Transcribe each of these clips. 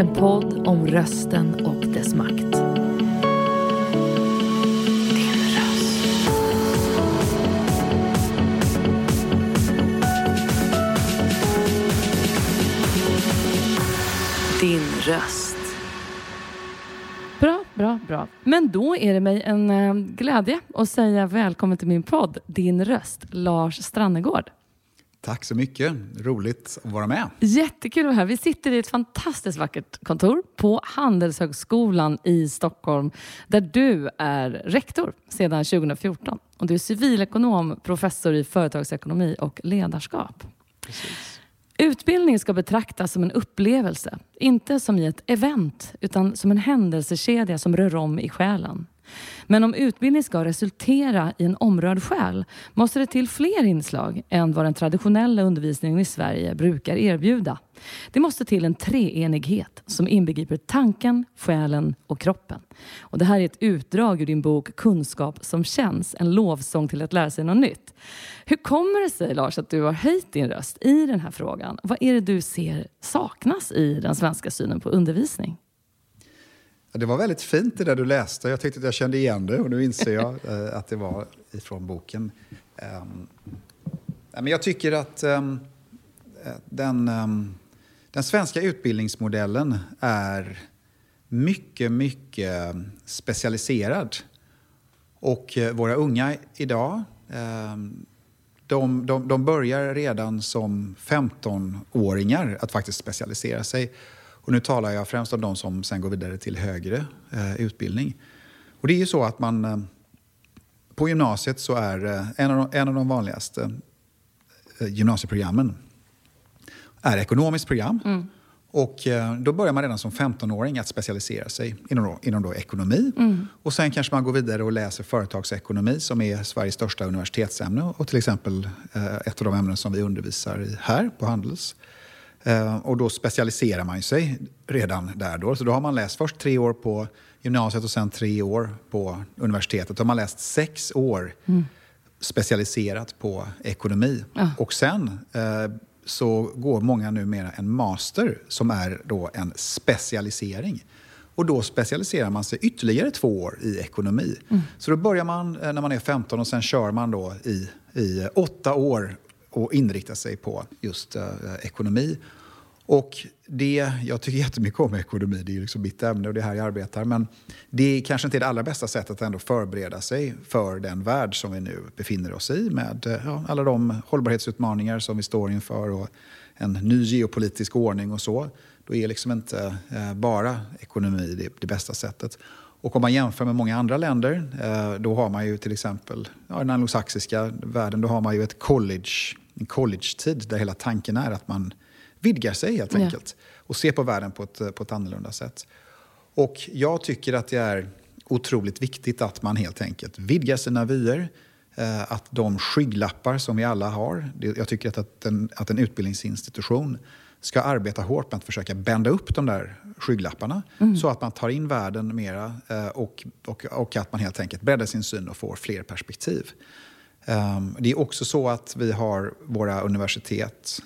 en podd om rösten och dess makt. Din röst. Bra, bra, bra. Men då är det mig en eh, glädje att säga välkommen till min podd Din röst, Lars Strannegård. Tack så mycket. Roligt att vara med. Jättekul att vara här. Vi sitter i ett fantastiskt vackert kontor på Handelshögskolan i Stockholm där du är rektor sedan 2014. Och du är civilekonom, professor i företagsekonomi och ledarskap. Precis. Utbildning ska betraktas som en upplevelse, inte som i ett event utan som en händelsekedja som rör om i själen. Men om utbildning ska resultera i en omrörd själ måste det till fler inslag än vad den traditionella undervisningen i Sverige brukar erbjuda. Det måste till en treenighet som inbegriper tanken, själen och kroppen. Och det här är ett utdrag ur din bok Kunskap som känns, en lovsång till att lära sig något nytt. Hur kommer det sig Lars att du har höjt din röst i den här frågan? Vad är det du ser saknas i den svenska synen på undervisning? Det var väldigt fint det där du läste. Jag tyckte att jag kände igen det och nu inser jag eh, att det var ifrån boken. Um, men jag tycker att um, den, um, den svenska utbildningsmodellen är mycket, mycket specialiserad. Och uh, våra unga idag, de, de, de börjar redan som 15-åringar att faktiskt specialisera sig. Och nu talar jag främst om de som sen går vidare till högre eh, utbildning. Och det är ju så att man eh, på gymnasiet så är eh, en, av de, en av de vanligaste eh, gymnasieprogrammen är ekonomiskt program. Mm. Och eh, då börjar man redan som 15-åring att specialisera sig inom, då, inom då ekonomi. Mm. Och sen kanske man går vidare och läser företagsekonomi som är Sveriges största universitetsämne och till exempel eh, ett av de ämnen som vi undervisar i här på Handels. Eh, och då specialiserar man sig redan där. Då. Så då har man läst först tre år på gymnasiet och sen tre år på universitetet. Då har man läst sex år mm. specialiserat på ekonomi. Ja. Och sen eh, så går många numera en master som är då en specialisering. Och då specialiserar man sig ytterligare två år i ekonomi. Mm. Så då börjar man eh, när man är 15 och sen kör man då i, i åtta år och inrikta sig på just eh, ekonomi. Och det, jag tycker jättemycket om ekonomi, det är ju liksom mitt ämne och det är här jag arbetar. Men det är kanske inte det allra bästa sättet att ändå förbereda sig för den värld som vi nu befinner oss i med eh, ja, alla de hållbarhetsutmaningar som vi står inför och en ny geopolitisk ordning och så. Då är liksom inte eh, bara ekonomi det, det bästa sättet. Och om man jämför med många andra länder, eh, då har man ju till exempel ja, den anglosaxiska världen, då har man ju ett college, en college-tid där hela tanken är att man vidgar sig helt enkelt. Ja. Och ser på världen på ett, på ett annorlunda sätt. Och jag tycker att det är otroligt viktigt att man helt enkelt vidgar sina vyer. Eh, att de skygglappar som vi alla har, jag tycker att en, att en utbildningsinstitution ska arbeta hårt med att försöka bända upp de där skygglapparna mm. så att man tar in världen mera eh, och, och, och att man helt enkelt breddar sin syn och får fler perspektiv. Um, det är också så att vi har våra universitet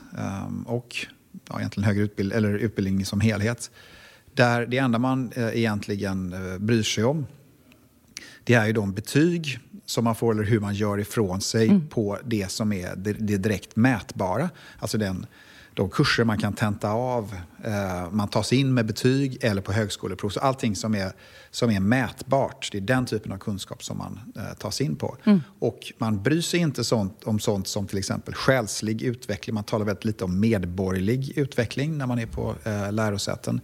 um, och ja, egentligen högre utbildning, eller utbildning som helhet där det enda man eh, egentligen eh, bryr sig om det är ju de betyg som man får eller hur man gör ifrån sig mm. på det som är det, det direkt mätbara. Alltså den de kurser man kan tenta av. Eh, man tas in med betyg eller på högskoleprov. Så allting som är, som är mätbart, det är den typen av kunskap som man eh, tas in på. Mm. Och man bryr sig inte sånt, om sånt som till exempel själslig utveckling. Man talar väldigt lite om medborgerlig utveckling när man är på eh, lärosäten.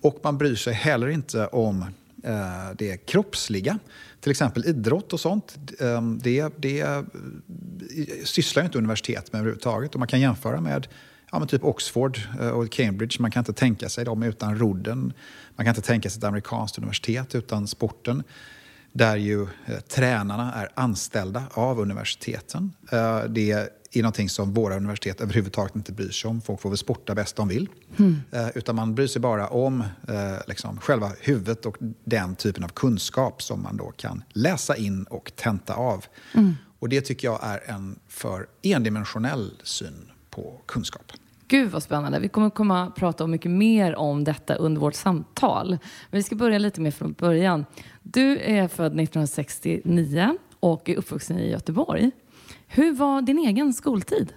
Och man bryr sig heller inte om eh, det kroppsliga. Till exempel idrott och sånt. Eh, det, det sysslar inte universitet med överhuvudtaget. Och man kan jämföra med ja, men typ Oxford eh, och Cambridge. Man kan inte tänka sig dem utan rodden. Man kan inte tänka sig ett amerikanskt universitet utan sporten. Där ju eh, tränarna är anställda av universiteten. Eh, det är någonting som våra universitet överhuvudtaget inte bryr sig om. Folk får väl sporta bäst de vill. Mm. Eh, utan man bryr sig bara om eh, liksom, själva huvudet och den typen av kunskap som man då kan läsa in och tenta av. Mm. Och det tycker jag är en för endimensionell syn på kunskap. Gud vad spännande. Vi kommer komma att prata mycket mer om detta under vårt samtal. Men vi ska börja lite mer från början. Du är född 1969 och är uppvuxen i Göteborg. Hur var din egen skoltid?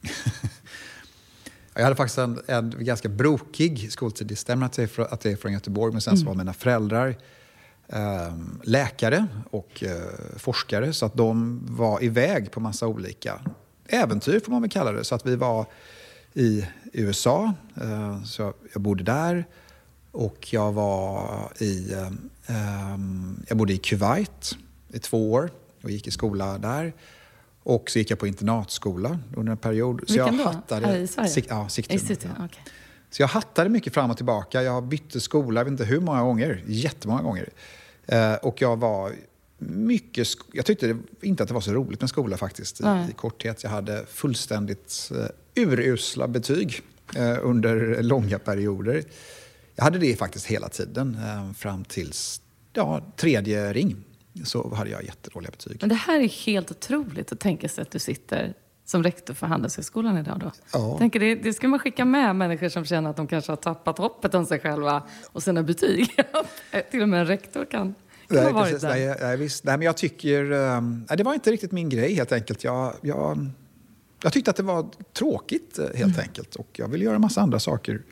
jag hade faktiskt en, en, ganska brokig skoltid. Det stämmer att jag är från, att jag är från Göteborg, men sen så var mina föräldrar eh, läkare och eh, forskare, så att de var iväg på massa olika äventyr, får man väl kalla det. Så att vi var i USA, eh, så jag bodde där. Och jag var i... Eh, ehm, jag bodde i Kuwait i två år och gick i skola där. Och så gick jag på internatskola under en period. Vilken så jag då? Hattade, i Sverige? Ja, Sigtuna. Ja. okay. Så jag hattade mycket fram och tillbaka. Jag bytte skola, jag vet inte hur många gånger. Jättemånga gånger. Eh, och jag var mycket... Jag tyckte inte att det var så roligt med skola faktiskt, i, i korthet. Jag hade fullständigt uh, urusla betyg uh, under långa perioder. Jag hade det faktiskt hela tiden, uh, fram tills ja, tredje ring så hade jag jättedåliga betyg. Men det här är helt otroligt att tänka sig att du sitter som rektor för Handelshögskolan idag då. Ja. Tänker det, det ska man skicka med människor som känner att de kanske har tappat hoppet om sig själva och sina betyg. Till och med en rektor kan nej, ha varit precis, där. Nej, nej, visst. nej, men jag tycker... Um, det var inte riktigt min grej helt enkelt. Jag, jag, jag tyckte att det var tråkigt helt mm. enkelt och jag ville göra en massa andra saker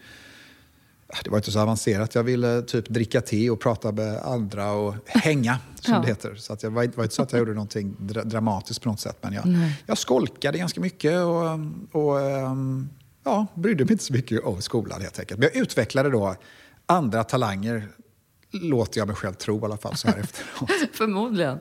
det var inte så avancerat. Jag ville typ dricka te och prata med andra och hänga, som ja. det heter. Så att jag var, var inte så att jag gjorde någonting dra dramatiskt på något sätt. Men jag, jag skolkade ganska mycket och, och um, ja, brydde mig inte så mycket om skolan helt enkelt. Men jag utvecklade då andra talanger, låter jag mig själv tro i alla fall så här efteråt. Förmodligen.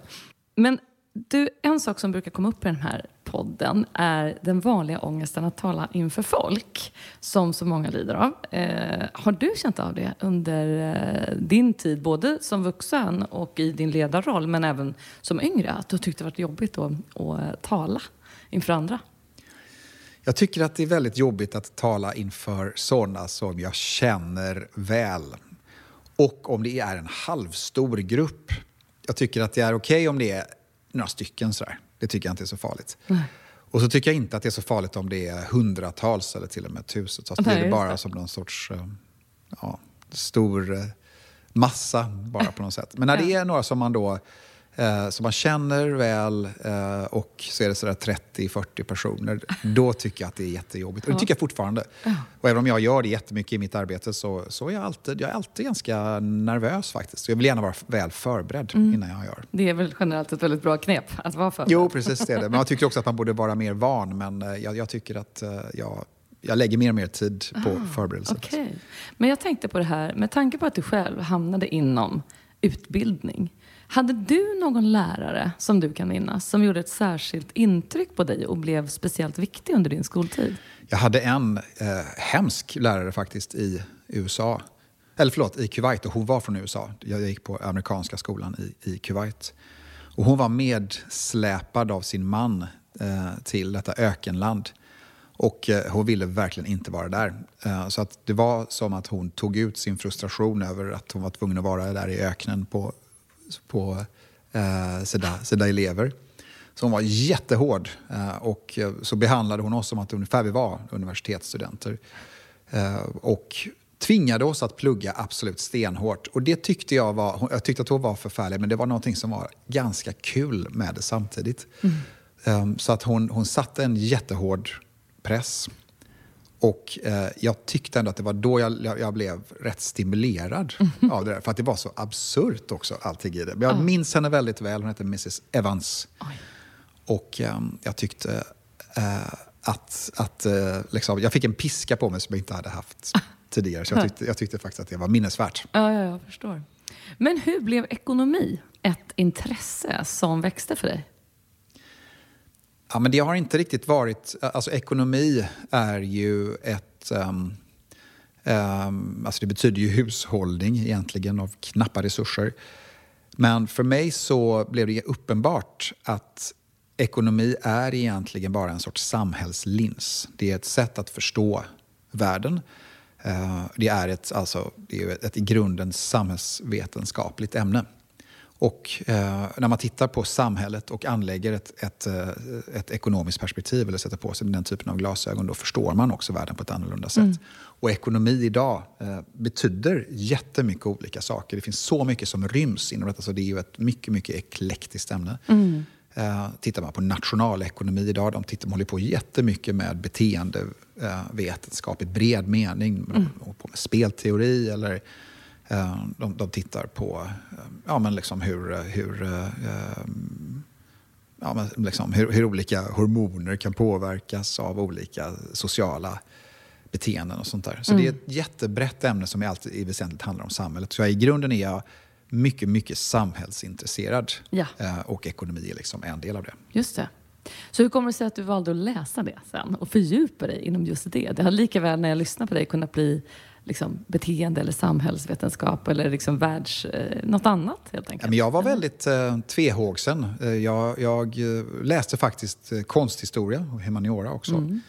Men du, en sak som brukar komma upp i den här podden är den vanliga ångesten att tala inför folk, som så många lider av. Eh, har du känt av det under eh, din tid, både som vuxen och i din ledarroll, men även som yngre? Att du tyckte det varit jobbigt att, att tala inför andra? Jag tycker att det är väldigt jobbigt att tala inför sådana som jag känner väl. Och om det är en halvstor grupp. Jag tycker att det är okej okay om det är några stycken sådär. Det tycker jag inte är så farligt. Nej. Och så tycker jag inte att det är så farligt om det är hundratals eller till och med tusentals. Nej, det är bara det. som någon sorts eh, ja, stor eh, massa bara på något sätt. Men när det är några som man då eh, som man känner väl eh, och så är det sådär 30-40 personer, då tycker jag att det är jättejobbigt. Och det tycker jag fortfarande. Och även om jag gör det jättemycket i mitt arbete så, så är jag alltid, jag är alltid ganska nervös faktiskt. Så jag vill gärna vara väl förberedd mm. innan jag gör. Det är väl generellt ett väldigt bra knep att vara förberedd? Jo, precis det är det. Men jag tycker också att man borde vara mer van. Men eh, jag, jag tycker att jag jag lägger mer och mer tid på ah, förberedelser. Okay. Men jag tänkte på det här, med tanke på att du själv hamnade inom utbildning. Hade du någon lärare som du kan minnas som gjorde ett särskilt intryck på dig och blev speciellt viktig under din skoltid? Jag hade en eh, hemsk lärare faktiskt i USA. Eller förlåt, i Kuwait. Och hon var från USA. Jag gick på amerikanska skolan i, i Kuwait. Och hon var medsläpad av sin man eh, till detta ökenland. Och eh, hon ville verkligen inte vara där. Eh, så att det var som att hon tog ut sin frustration över att hon var tvungen att vara där i öknen på på eh, sina, sina elever. Så hon var jättehård eh, och så behandlade hon oss som att ungefär vi var universitetsstudenter. Eh, och tvingade oss att plugga absolut stenhårt. Och det tyckte jag var, jag tyckte att hon var förfärlig, men det var någonting som var ganska kul med det samtidigt. Mm. Um, så att hon, hon satte en jättehård press. Och eh, jag tyckte ändå att det var då jag, jag, jag blev rätt stimulerad mm. av det där. För att det var så absurt också, allting i det. Men jag oh. minns henne väldigt väl. Hon hette Mrs Evans. Oj. Och eh, jag tyckte eh, att, att eh, liksom, jag fick en piska på mig som jag inte hade haft tidigare. Så jag tyckte, jag tyckte faktiskt att det var minnesvärt. Ja, ja, jag förstår. Men hur blev ekonomi ett intresse som växte för dig? Ja, men det har inte riktigt varit... Alltså ekonomi är ju ett... Um, um, alltså det betyder ju hushållning egentligen av knappa resurser. Men för mig så blev det uppenbart att ekonomi är egentligen bara en sorts samhällslins. Det är ett sätt att förstå världen. Uh, det är ett, alltså, det är ett i grunden samhällsvetenskapligt ämne. Och eh, när man tittar på samhället och anlägger ett, ett, eh, ett, ekonomiskt perspektiv eller sätter på sig den typen av glasögon, då förstår man också världen på ett annorlunda sätt. Mm. Och ekonomi idag eh, betyder jättemycket olika saker. Det finns så mycket som ryms inom detta, så det är ju ett mycket, mycket eklektiskt ämne. Mm. Eh, tittar man på nationalekonomi idag, de, tittar, de håller på jättemycket med beteendevetenskap i bred mening. Mm. på med spelteori eller Eh, de, de tittar på eh, ja, men liksom hur, hur, eh, ja, men liksom hur, hur olika hormoner kan påverkas av olika sociala beteenden och sånt där. Så mm. det är ett jättebrett ämne som alltid i väsentligt handlar om samhället. Så jag, i grunden är jag mycket, mycket samhällsintresserad. Ja. Och ekonomi är liksom en del av det. Just det. Så hur kommer det sig att du valde att läsa det sen och fördjupa dig inom just det? Det hade lika väl när jag lyssnar på dig kunnat bli liksom, beteende eller samhällsvetenskap eller liksom världs, eh, något annat helt enkelt? jag var väldigt eh, tvehågsen. Eh, jag, jag eh, läste faktiskt konsthistoria och humaniora också. Mm.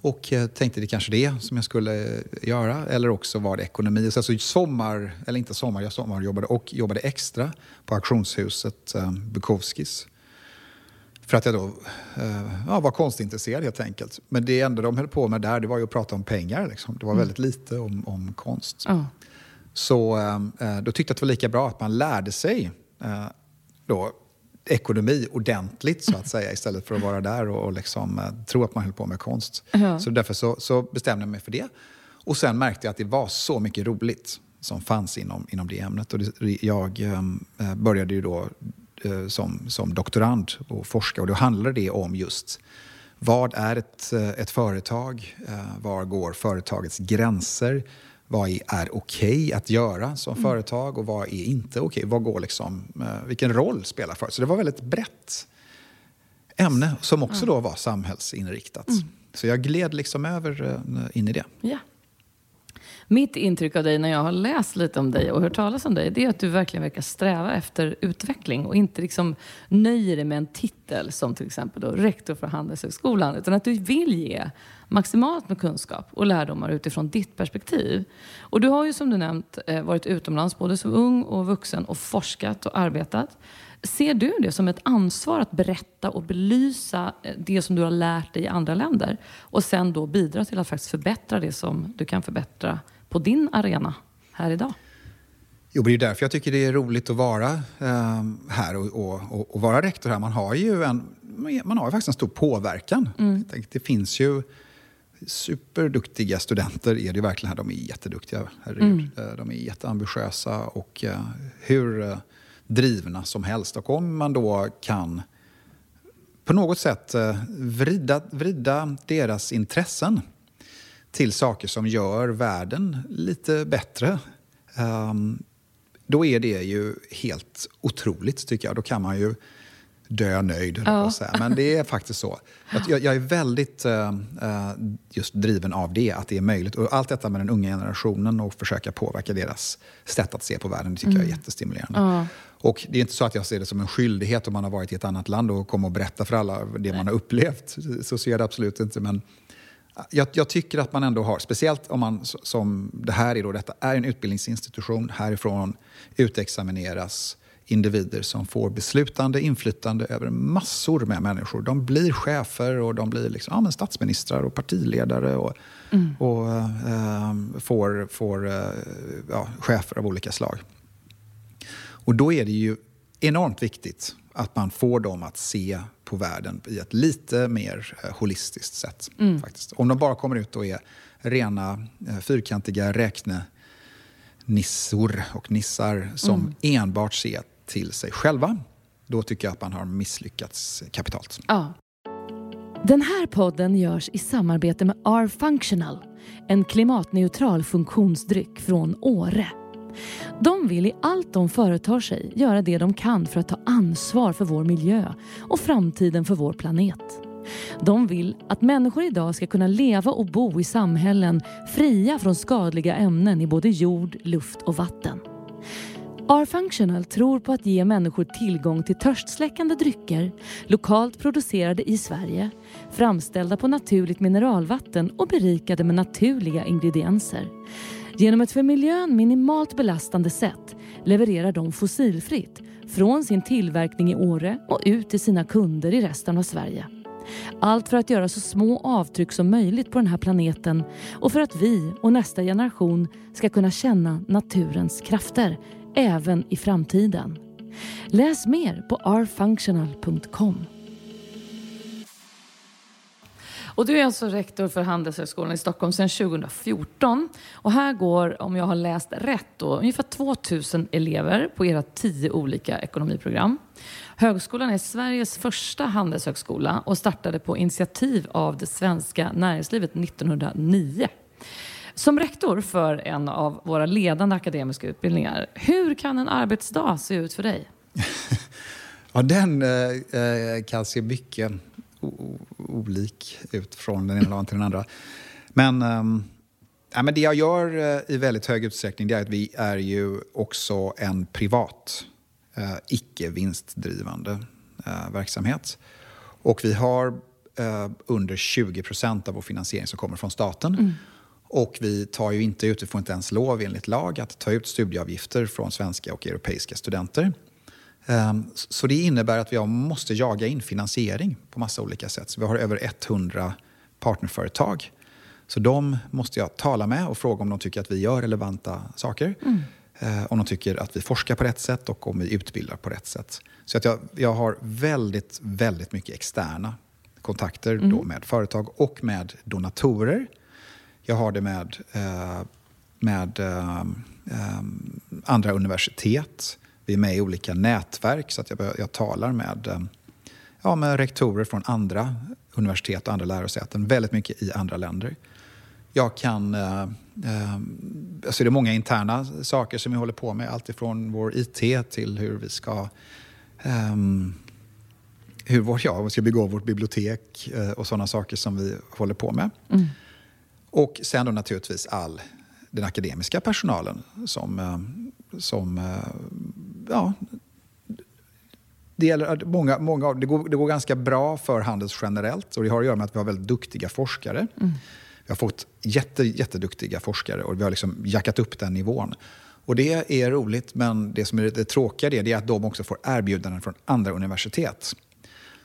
Och tänkte det kanske det som jag skulle göra. Eller också var det ekonomi. Så alltså sommar, eller inte sommar, jag sommarjobbade och jobbade extra på auktionshuset eh, Bukowskis. För att jag då eh, ja, var konstintresserad helt enkelt. Men det enda de höll på med där det var ju att prata om pengar. Liksom. Det var mm. väldigt lite om, om konst. Mm. Så eh, då tyckte jag att det var lika bra att man lärde sig eh, då, ekonomi ordentligt så att säga istället för att vara där och, och liksom, eh, tro att man höll på med konst. Mm. Så därför så, så, bestämde jag mig för det. Och sen märkte jag att det var så mycket roligt som fanns inom, inom det ämnet. Och det, jag eh, började ju då Eh, som, som doktorand och forskare. Och då handlar det om just vad är ett, eh, ett företag? Eh, var går företagets gränser? Vad är, okej okay att göra som mm. företag och vad är inte okej? Okay? Vad går liksom, vilken roll spelar företag? Så det var väldigt brett ämne som också då var samhällsinriktat. Mm. Så jag gled liksom över in i det. Ja. Mitt intryck av dig när jag har läst lite om dig och hört talas om dig, det är att du verkligen verkar sträva efter utveckling och inte liksom nöjer dig med en titel som till exempel då rektor för Handelshögskolan, utan att du vill ge maximalt med kunskap och lärdomar utifrån ditt perspektiv. Och du har ju som du nämnt eh, varit utomlands både som ung och vuxen och forskat och arbetat. Ser du det som ett ansvar att berätta och belysa eh, det som du har lärt dig i andra länder och sen då bidra till att faktiskt förbättra det som du kan förbättra på din arena här idag? Jo, det är därför jag tycker det är roligt att vara eh, här och, och, och, vara rektor här. Man har ju en, man har faktiskt en stor påverkan. Mm. Det finns ju superduktiga studenter, är det verkligen här. De är jätteduktiga, Mm. Eh, de är jätteambitiösa och uh, hur uh, drivna som helst. Och om man då kan på något sätt vrida, vrida deras intressen till saker som gör världen lite bättre. Um, då är det ju helt otroligt tycker jag. Då kan man ju dö nöjd, ja. Men det är faktiskt så. Jag, jag är väldigt uh, just driven av det, att det är möjligt. Och allt detta med den unga generationen och försöka påverka deras sätt att se på världen, det tycker mm. jag är mm. jättestimulerande. Ja. Och det är inte så att jag ser det som en skyldighet om man har varit i ett annat land och komma och berätta för alla det man har upplevt. Så ser jag det absolut inte. Men jag, jag, tycker att man ändå har, speciellt om man som det här är då, detta är en utbildningsinstitution, härifrån utexamineras individer som får beslutande inflytande över massor med människor. De blir chefer och de blir liksom, ja, men statsministrar och partiledare och, mm. och äh, får, får äh, ja, chefer av olika slag. Och då är det ju enormt viktigt att man får dem att se på världen i ett lite mer eh, holistiskt sätt. Mm. Faktiskt. Om de bara kommer ut och är rena eh, fyrkantiga räknenissor och nissar som mm. enbart ser till sig själva, då tycker jag att man har misslyckats kapitalt. Ja. Den här podden görs i samarbete med R-Functional, en klimatneutral funktionsdryck från Åre. De vill i allt de företar sig göra det de kan för att ta ansvar för vår miljö och framtiden för vår planet. De vill att människor idag ska kunna leva och bo i samhällen fria från skadliga ämnen i både jord, luft och vatten. R-Functional tror på att ge människor tillgång till törstsläckande drycker lokalt producerade i Sverige, framställda på naturligt mineralvatten och berikade med naturliga ingredienser. Genom ett för miljön minimalt belastande sätt levererar de fossilfritt från sin tillverkning i Åre och ut till sina kunder i resten av Sverige. Allt för att göra så små avtryck som möjligt på den här planeten och för att vi och nästa generation ska kunna känna naturens krafter även i framtiden. Läs mer på rfunctional.com. Och du är alltså rektor för Handelshögskolan i Stockholm sedan 2014. Och här går, om jag har läst rätt, då, ungefär 2000 elever på era tio olika ekonomiprogram. Högskolan är Sveriges första handelshögskola och startade på initiativ av det svenska näringslivet 1909. Som rektor för en av våra ledande akademiska utbildningar, hur kan en arbetsdag se ut för dig? ja, den eh, eh, kan se mycket olik ut från den ena dagen till den andra. Men, um, ja, men det jag gör uh, i väldigt hög utsträckning är att vi är ju också en privat, uh, icke vinstdrivande uh, verksamhet. Och vi har under 20 procent av vår finansiering som kommer från staten. Mm. Och vi tar ju inte ut, vi får inte ens lov enligt lag att ta ut studieavgifter från svenska och europeiska studenter. Ehm, så det innebär att vi måste jaga in finansiering på massa olika sätt. Så vi har över 100 partnerföretag. Så de måste jag tala med och fråga om de tycker att vi gör relevanta saker. Mm. Ehm, om de tycker att vi forskar på rätt sätt och om vi utbildar på rätt sätt. Så att jag, jag har väldigt, väldigt mycket externa kontakter mm. då med företag och med donatorer. Jag har det med, eh, med eh, andra universitet. Vi är med i olika nätverk så att jag, jag talar med, eh, ja, med rektorer från andra universitet och andra lärosäten. Väldigt mycket i andra länder. Jag kan... Eh, eh, alltså det är många interna saker som vi håller på med. Allt ifrån vår IT till hur vi ska... Eh, hur vår, ja, vi ska begå vårt bibliotek eh, och sådana saker som vi håller på med. Mm. Och sen då naturligtvis all den akademiska personalen som, eh, som ja, det, gäller, många, många, det, går, det går ganska bra för Handels generellt och det har att göra med att vi har väldigt duktiga forskare. Mm. Vi har fått jätte, jätteduktiga forskare och vi har liksom jackat upp den nivån. Och det är roligt, men det som är det tråkiga det är att de också får erbjudanden från andra universitet.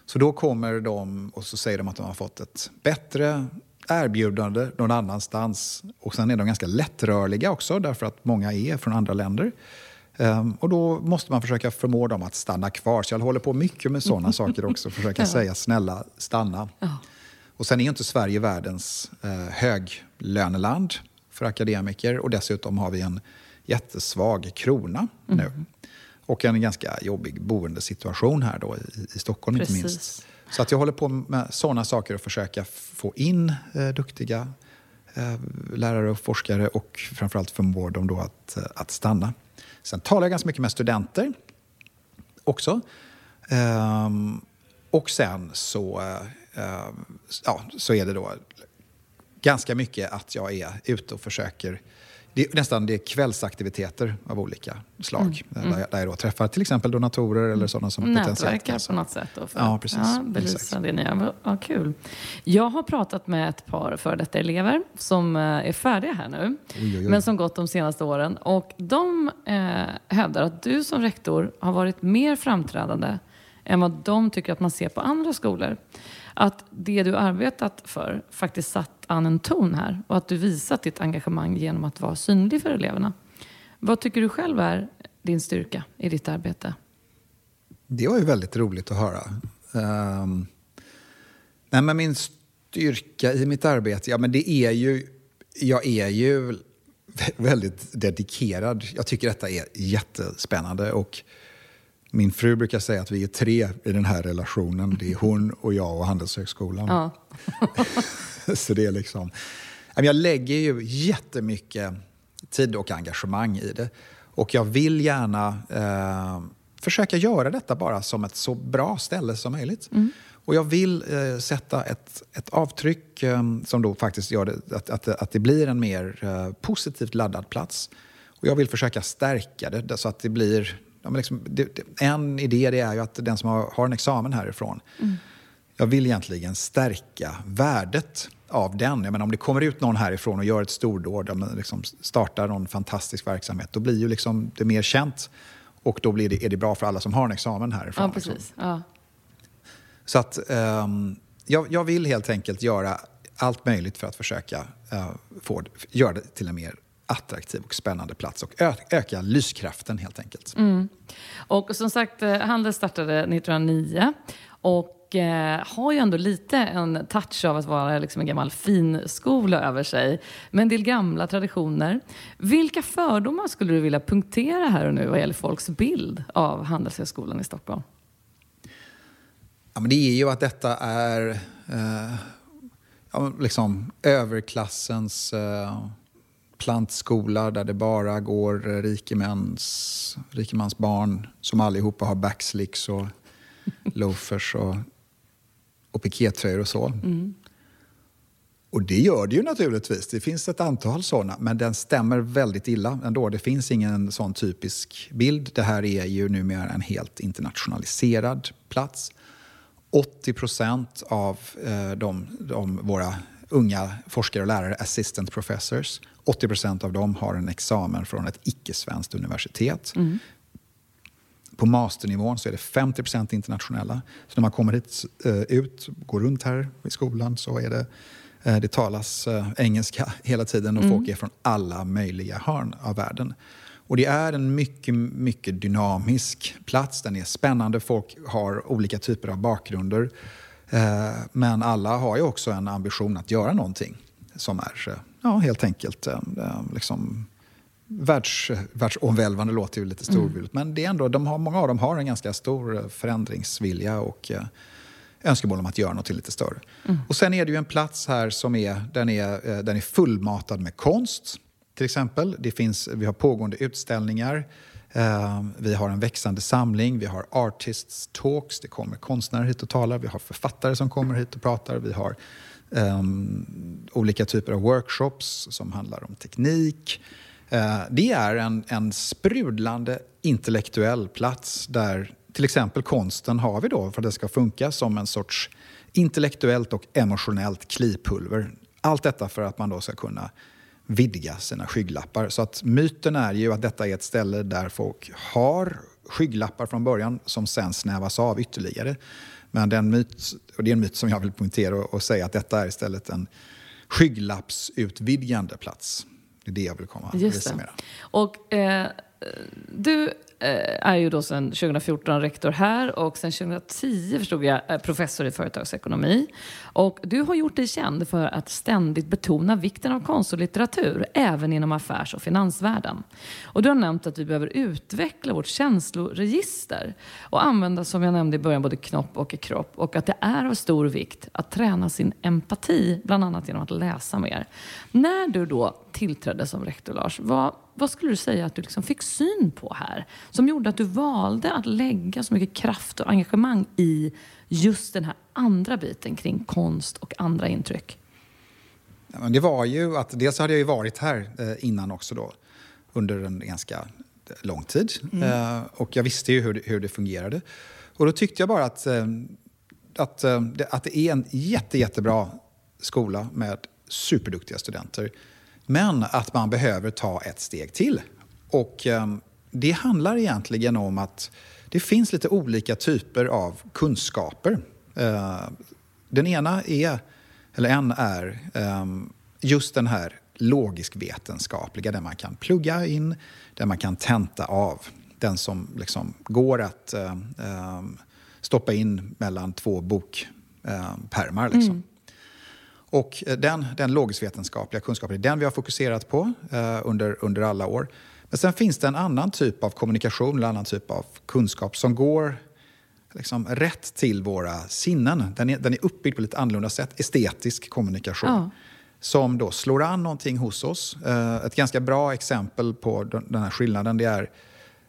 Så då kommer de och så säger de att de har fått ett bättre erbjudande någon annanstans. Och sen är de ganska lättrörliga också därför att många är från andra länder. Um, och då måste man försöka förmå dem att stanna kvar. Så jag håller på mycket med sådana saker också. Försöka ja. säga snälla, stanna. Ja. Och sen är inte Sverige världens uh, höglöneland för akademiker. Och dessutom har vi en jättesvag krona mm. nu. Och en ganska jobbig boendesituation här då i, i Stockholm Precis. inte minst. Så att jag håller på med sådana saker och försöka få in uh, duktiga uh, lärare och forskare och framförallt förmå dem då att, att stanna. Sen talar jag ganska mycket med studenter också. Um, och sen så, uh, ja, så är det då ganska mycket att jag är ute och försöker det är nästan det är kvällsaktiviteter av olika slag. Mm. Där, där jag då träffar till exempel donatorer eller sådana som Nätverkar potentiellt Nätverkar på något sätt? Då för ja, precis. Ja, belysa Exakt. det nya. Ja, kul. Jag har pratat med ett par före detta elever som eh, är färdiga här nu, oj, oj, oj. men som gått de senaste åren. Och de eh, hävdar att du som rektor har varit mer framträdande än vad de tycker att man ser på andra skolor att det du arbetat för faktiskt satt an en ton här och att du visat ditt engagemang genom att vara synlig för eleverna. Vad tycker du själv är din styrka i ditt arbete? Det var ju väldigt roligt att höra. Um, nej men min styrka i mitt arbete, ja men det är ju, jag är ju väldigt dedikerad. Jag tycker detta är jättespännande och min fru brukar säga att vi är tre i den här relationen. Det är hon och jag och Handelshögskolan. Ja. så det är liksom... Jag lägger ju jättemycket tid och engagemang i det. Och jag vill gärna eh, försöka göra detta bara som ett så bra ställe som möjligt. Mm. Och jag vill eh, sätta ett, ett avtryck eh, som då faktiskt gör det, att, att, att det blir en mer eh, positivt laddad plats. Och jag vill försöka stärka det så att det blir... Ja, liksom, det, en idé det är ju att den som har, har en examen härifrån mm. Jag vill egentligen stärka värdet av den. Jag menar, om det kommer ut någon härifrån och gör ett stordåd, liksom startar någon fantastisk verksamhet, då blir ju liksom det mer känt och då blir det, är det bra för alla som har en examen härifrån. Ja, precis. Liksom. Ja. Så att um, jag, jag, vill helt enkelt göra allt möjligt för att försöka uh, få, göra det till en mer attraktiv och spännande plats och öka lyskraften helt enkelt. Mm. Och som sagt, eh, Handels startade 1909 och eh, har ju ändå lite en touch av att vara liksom en gammal finskola över sig. Med en del gamla traditioner. Vilka fördomar skulle du vilja punktera här och nu vad gäller folks bild av Handelshögskolan i Stockholm? Ja, men det är ju att detta är eh, ja, liksom överklassens eh, plantskola där det bara går rikemans, rikemans barn som allihopa har backslicks och loafers och, och pikétröjor och så. Mm. Och det gör det ju naturligtvis. Det finns ett antal sådana, men den stämmer väldigt illa ändå. Det finns ingen sån typisk bild. Det här är ju numera en helt internationaliserad plats. 80 procent av eh, de, de, våra unga forskare och lärare, assistant professors, 80 procent av dem har en examen från ett icke-svenskt universitet. Mm. På masternivån så är det 50 procent internationella. Så när man kommer hit, eh, ut, går runt här i skolan så är det eh, det talas eh, engelska hela tiden och mm. folk är från alla möjliga hörn av världen. Och det är en mycket, mycket dynamisk plats. Den är spännande, folk har olika typer av bakgrunder. Eh, men alla har ju också en ambition att göra någonting som är eh, ja, helt enkelt eh, liksom, världs, världsomvälvande låter ju lite storvulet. Mm. Men det är ändå, de har, många av dem har en ganska stor förändringsvilja och önskemål om att göra något lite större. Mm. Och sen är det ju en plats här som är, den är, den är fullmatad med konst till exempel. Det finns, vi har pågående utställningar. Eh, vi har en växande samling, vi har artists talks, det kommer konstnärer hit och talar, vi har författare som kommer hit och pratar, vi har um, olika typer av workshops som handlar om teknik. Uh, det är en, en sprudlande intellektuell plats där till exempel konsten har vi då för att det ska funka som en sorts intellektuellt och emotionellt klipulver. Allt detta för att man då ska kunna vidga sina skygglappar. Så att myten är ju att detta är ett ställe där folk har skygglappar från början som sen snävas av ytterligare. Men den myt, och det är en myt som jag vill poängtera och, och säga att detta är istället en skygglappsutvidgande plats. Det är det jag vill komma och resumera. Och eh, du Eh, är ju då sedan 2014 rektor här och sedan 2010 förstod jag eh, professor i företagsekonomi. Och du har gjort dig känd för att ständigt betona vikten av konst och litteratur, även inom affärs och finansvärlden. Och du har nämnt att vi behöver utveckla vårt känsloregister och använda, som jag nämnde i början, både knopp och kropp. Och att det är av stor vikt att träna sin empati, bland annat genom att läsa mer. När du då tillträdde som rektor, Lars, vad vad skulle du säga att du liksom fick syn på här? Som gjorde att du valde att lägga så mycket kraft och engagemang i just den här andra biten kring konst och andra intryck? Det var ju att dels hade jag ju varit här eh, innan också då under en ganska lång tid. Mm. Eh, och jag visste ju hur det, hur det fungerade. Och då tyckte jag bara att, eh, att, att det är en jätte, jättebra skola med superduktiga studenter men att man behöver ta ett steg till. Och eh, det handlar egentligen om att det finns lite olika typer av kunskaper. Eh, den ena är, eller en är, eh, just den här logisk-vetenskapliga, där man kan plugga in, där man kan tenta av. Den som liksom går att stoppa in mellan två bokpärmar. Liksom. Mm. Och eh, den, den logisk-vetenskapliga kunskapen är den vi har fokuserat på eh, under, under alla år. Men sen finns det en annan typ av kommunikation, en annan typ av kunskap som går liksom rätt till våra sinnen. Den är, den är uppbyggd på lite annorlunda sätt, estetisk kommunikation. Ja. Som då slår an någonting hos oss. Eh, ett ganska bra exempel på den här skillnaden det är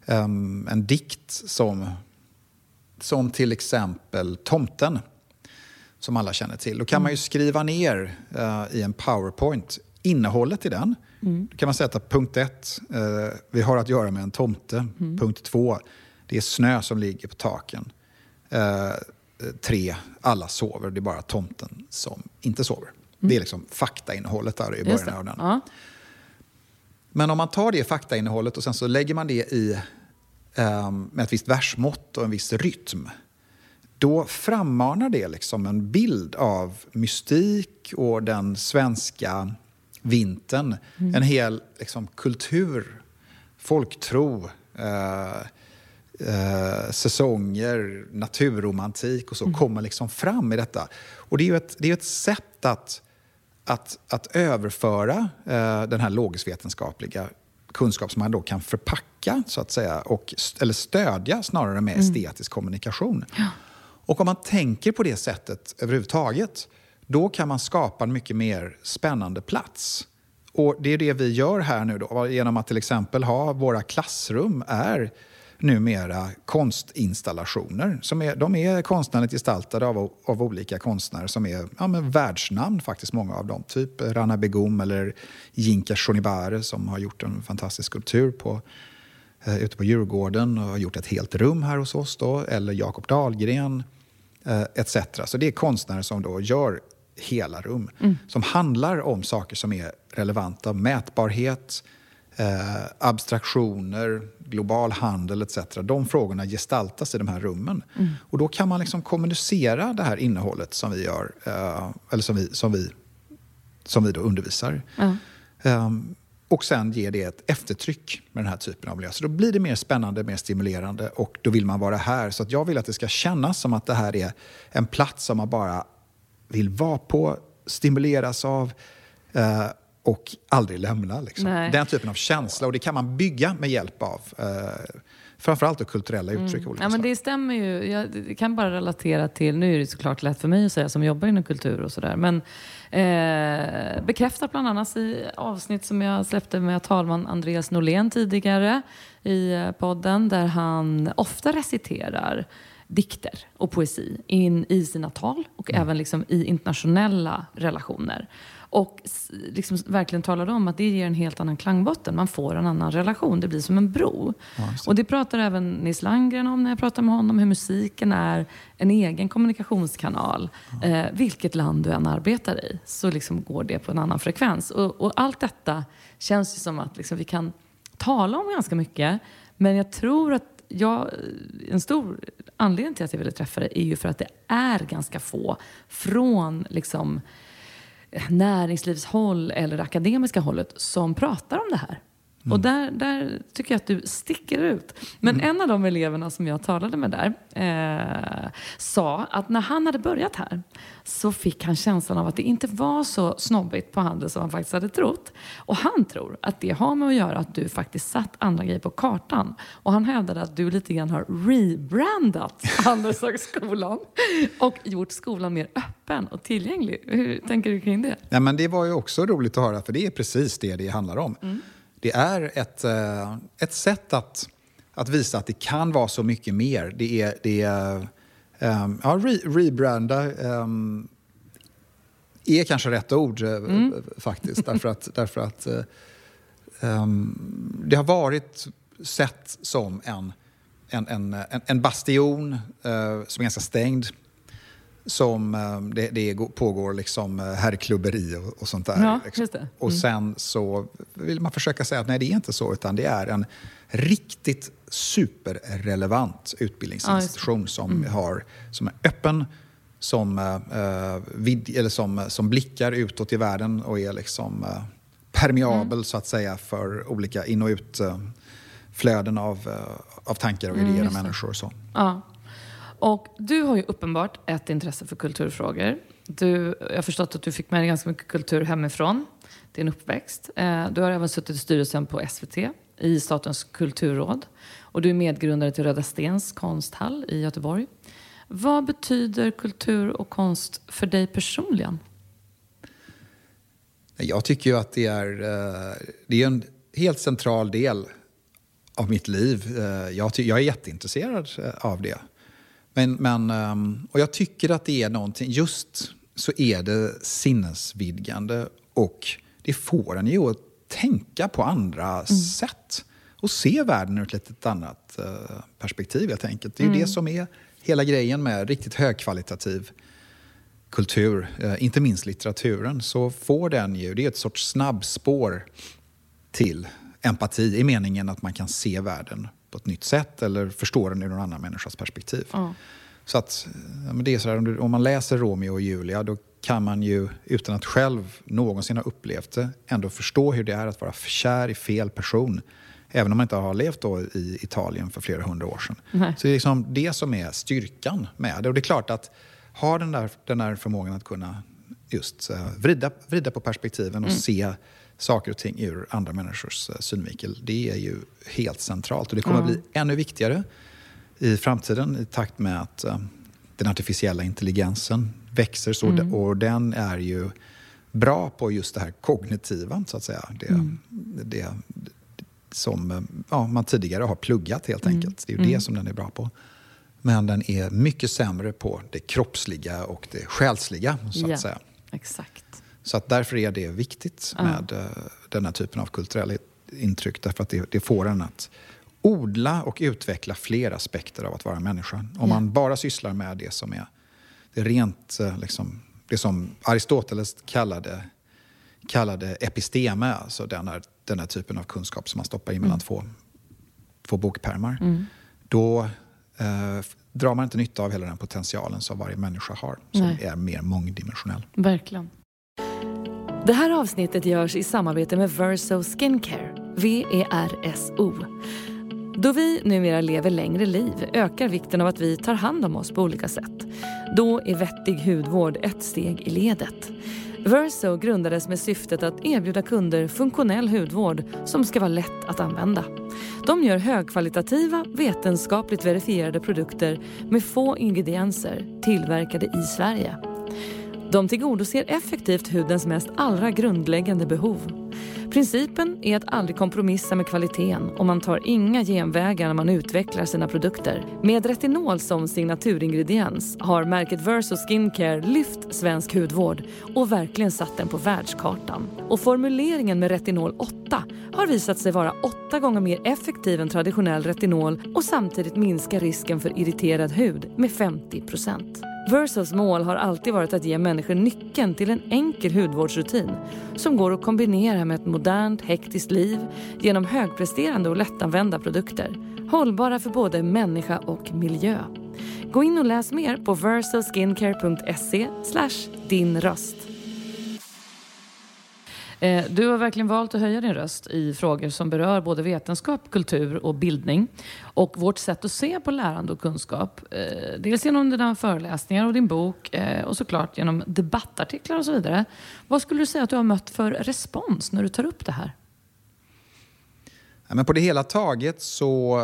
um, en dikt som, som till exempel Tomten som alla känner till. Då kan man ju skriva ner eh, i en powerpoint innehållet i den. Mm. Då kan man sätta punkt ett, eh, vi har att göra med en tomte. Mm. Punkt två, det är snö som ligger på taken. Eh, tre, alla sover, det är bara tomten som inte sover. Mm. Det är liksom faktainnehållet där i början av den. Ja. Men om man tar det faktainnehållet och sen så lägger man det i um, med ett visst versmått och en viss rytm då frammanar det liksom en bild av mystik och den svenska vintern. Mm. En hel liksom, kultur, folktro, eh, eh, säsonger, naturromantik och så mm. kommer liksom fram i detta. Och det är ju ett, det är ett sätt att, att, att överföra eh, den här logisk-vetenskapliga kunskap som man då kan förpacka så att säga, och, eller stödja snarare med mm. estetisk kommunikation. Ja. Och om man tänker på det sättet överhuvudtaget, då kan man skapa en mycket mer spännande plats. Och det är det vi gör här nu då, genom att till exempel ha våra klassrum är numera konstinstallationer. Som är, de är konstnärligt gestaltade av, av olika konstnärer som är ja, men världsnamn, faktiskt många av dem. Typ Rana Begum eller Jinka Shonibare som har gjort en fantastisk skulptur på, eh, ute på Djurgården och har gjort ett helt rum här hos oss. Då, eller Jakob Dahlgren eh, etc. Så det är konstnärer som då gör hela rum mm. som handlar om saker som är relevanta. Mätbarhet, eh, abstraktioner, global handel etc. De frågorna gestaltas i de här rummen. Mm. Och då kan man liksom kommunicera det här innehållet som vi gör, eh, eller som vi, som vi, som vi då undervisar. Mm. Um, och sen ger det ett eftertryck med den här typen av miljö. Så då blir det mer spännande, mer stimulerande och då vill man vara här. Så att jag vill att det ska kännas som att det här är en plats som man bara vill vara på, stimuleras av eh, och aldrig lämna. Liksom. Den typen av känsla. Och det kan man bygga med hjälp av eh, framförallt då kulturella uttryck. Mm. Ja, men det stämmer ju. Jag kan bara relatera till, nu är det såklart lätt för mig att säga som jobbar inom kultur och sådär, men eh, bekräftat bland annat i avsnitt som jag släppte med talman Andreas Norlén tidigare i eh, podden, där han ofta reciterar dikter och poesi in i sina tal och mm. även liksom i internationella relationer. Och liksom verkligen talade om att det ger en helt annan klangbotten. Man får en annan relation. Det blir som en bro. Ja, och det pratar även Nils Landgren om när jag pratar med honom. Hur musiken är en egen kommunikationskanal. Ja. Eh, vilket land du än arbetar i så liksom går det på en annan frekvens. Och, och allt detta känns ju som att liksom vi kan tala om ganska mycket. Men jag tror att jag, en stor anledning till att jag ville träffa dig är ju för att det är ganska få från liksom, näringslivshåll eller akademiska hållet som pratar om det här. Mm. Och där, där tycker jag att du sticker ut. Men mm. en av de eleverna som jag talade med där eh, sa att när han hade börjat här så fick han känslan av att det inte var så snobbigt på handel som han faktiskt hade trott. Och han tror att det har med att göra att du faktiskt satt andra grejer på kartan. Och han hävdade att du lite grann har rebrandat Handelshögskolan och gjort skolan mer öppen och tillgänglig. Hur tänker du kring det? Ja, men det var ju också roligt att höra, för det är precis det det handlar om. Mm. Det är ett, eh, ett sätt att, att visa att det kan vara så mycket mer. Det är, det är um, ja, re, rebranda um, är kanske rätt ord eh, mm. faktiskt. därför att, därför att um, det har varit sett som en, en, en, en bastion uh, som är ganska stängd som eh, det, det pågår liksom eh, herrklubberi och, och sånt där. Ja, liksom. mm. Och sen så vill man försöka säga att nej, det är inte så, utan det är en riktigt superrelevant utbildningsinstitution ja, som, mm. har, som är öppen, som, uh, vid, eller som, som blickar utåt i världen och är liksom uh, permeabel mm. så att säga för olika in och utflöden uh, av, av tankar och idéer mm, och människor. Och så. Ja. Och du har ju uppenbart ett intresse för kulturfrågor. Du, jag har förstått att du fick med dig ganska mycket kultur hemifrån, din uppväxt. Eh, du har även suttit i styrelsen på SVT, i Statens kulturråd. Och du är medgrundare till Röda Stens konsthall i Göteborg. Vad betyder kultur och konst för dig personligen? Jag tycker ju att det är, eh, det är en helt central del av mitt liv. Eh, jag, jag är jätteintresserad av det. Men, men, ehm, och jag tycker att det är någonting, just så är det sinnesvidgande och det får en ju att tänka på andra mm. sätt och se världen ur ett lite annat uh, perspektiv helt enkelt. Det är mm. det som är hela grejen med riktigt högkvalitativ kultur, uh, inte minst litteraturen, så får den ju, det är ett sorts snabbspår till empati i meningen att man kan se världen på ett nytt sätt eller förstå den ur någon annan människas perspektiv. Mm. Så att, ja, men det är så här, om man läser Romeo och Julia då kan man ju utan att själv någonsin ha upplevt det ändå förstå hur det är att vara kär i fel person. Även om man inte har levt då i Italien för flera hundra år sedan. Nej. Så det är liksom det som är styrkan med det. Och det är klart att ha den där, den där förmågan att kunna just uh, vrida, vrida på perspektiven och mm. se saker och ting ur andra människors uh, synvinkel. Det är ju helt centralt och det kommer mm. att bli ännu viktigare i framtiden i takt med att uh, den artificiella intelligensen växer så mm. och den är ju bra på just det här kognitiva, så att säga. Det, mm. det som ja, man tidigare har pluggat helt mm. enkelt. Det är ju det mm. som den är bra på. Men den är mycket sämre på det kroppsliga och det själsliga, så att ja, säga. Exakt. Så att därför är det viktigt med uh, den här typen av kulturella intryck. Därför att det, det får en att odla och utveckla fler aspekter av att vara människa. Om ja. man bara sysslar med det som är det rent, eh, liksom, det som Aristoteles kallade, kallade episteme, alltså den här, den här typen av kunskap som man stoppar in mellan mm. två, två bokpärmar. Mm. Då eh, drar man inte nytta av hela den potentialen som varje människa har, som Nej. är mer mångdimensionell. Verkligen. Det här avsnittet görs i samarbete med Verso Skincare, V-E-R-S-O. Då vi numera lever längre liv ökar vikten av att vi tar hand om oss på olika sätt. Då är vettig hudvård ett steg i ledet. Verso grundades med syftet att erbjuda kunder funktionell hudvård som ska vara lätt att använda. De gör högkvalitativa, vetenskapligt verifierade produkter med få ingredienser tillverkade i Sverige. De tillgodoser effektivt hudens mest allra grundläggande behov Principen är att aldrig kompromissa med kvaliteten och man tar inga genvägar när man utvecklar sina produkter. Med retinol som signaturingrediens har märket Verso Skincare lyft svensk hudvård och verkligen satt den på världskartan. Och formuleringen med retinol 8 har visat sig vara åtta gånger mer effektiv än traditionell retinol och samtidigt minska risken för irriterad hud med 50 Versals mål har alltid varit att ge människor nyckeln till en enkel hudvårdsrutin som går att kombinera med ett modernt, hektiskt liv genom högpresterande och lättanvända produkter. Hållbara för både människa och miljö. Gå in och läs mer på versalskincare.se din röst. Eh, du har verkligen valt att höja din röst i frågor som berör både vetenskap, kultur och bildning. Och vårt sätt att se på lärande och kunskap. Eh, dels genom dina föreläsningar och din bok eh, och såklart genom debattartiklar och så vidare. Vad skulle du säga att du har mött för respons när du tar upp det här? Ja, men på det hela taget så,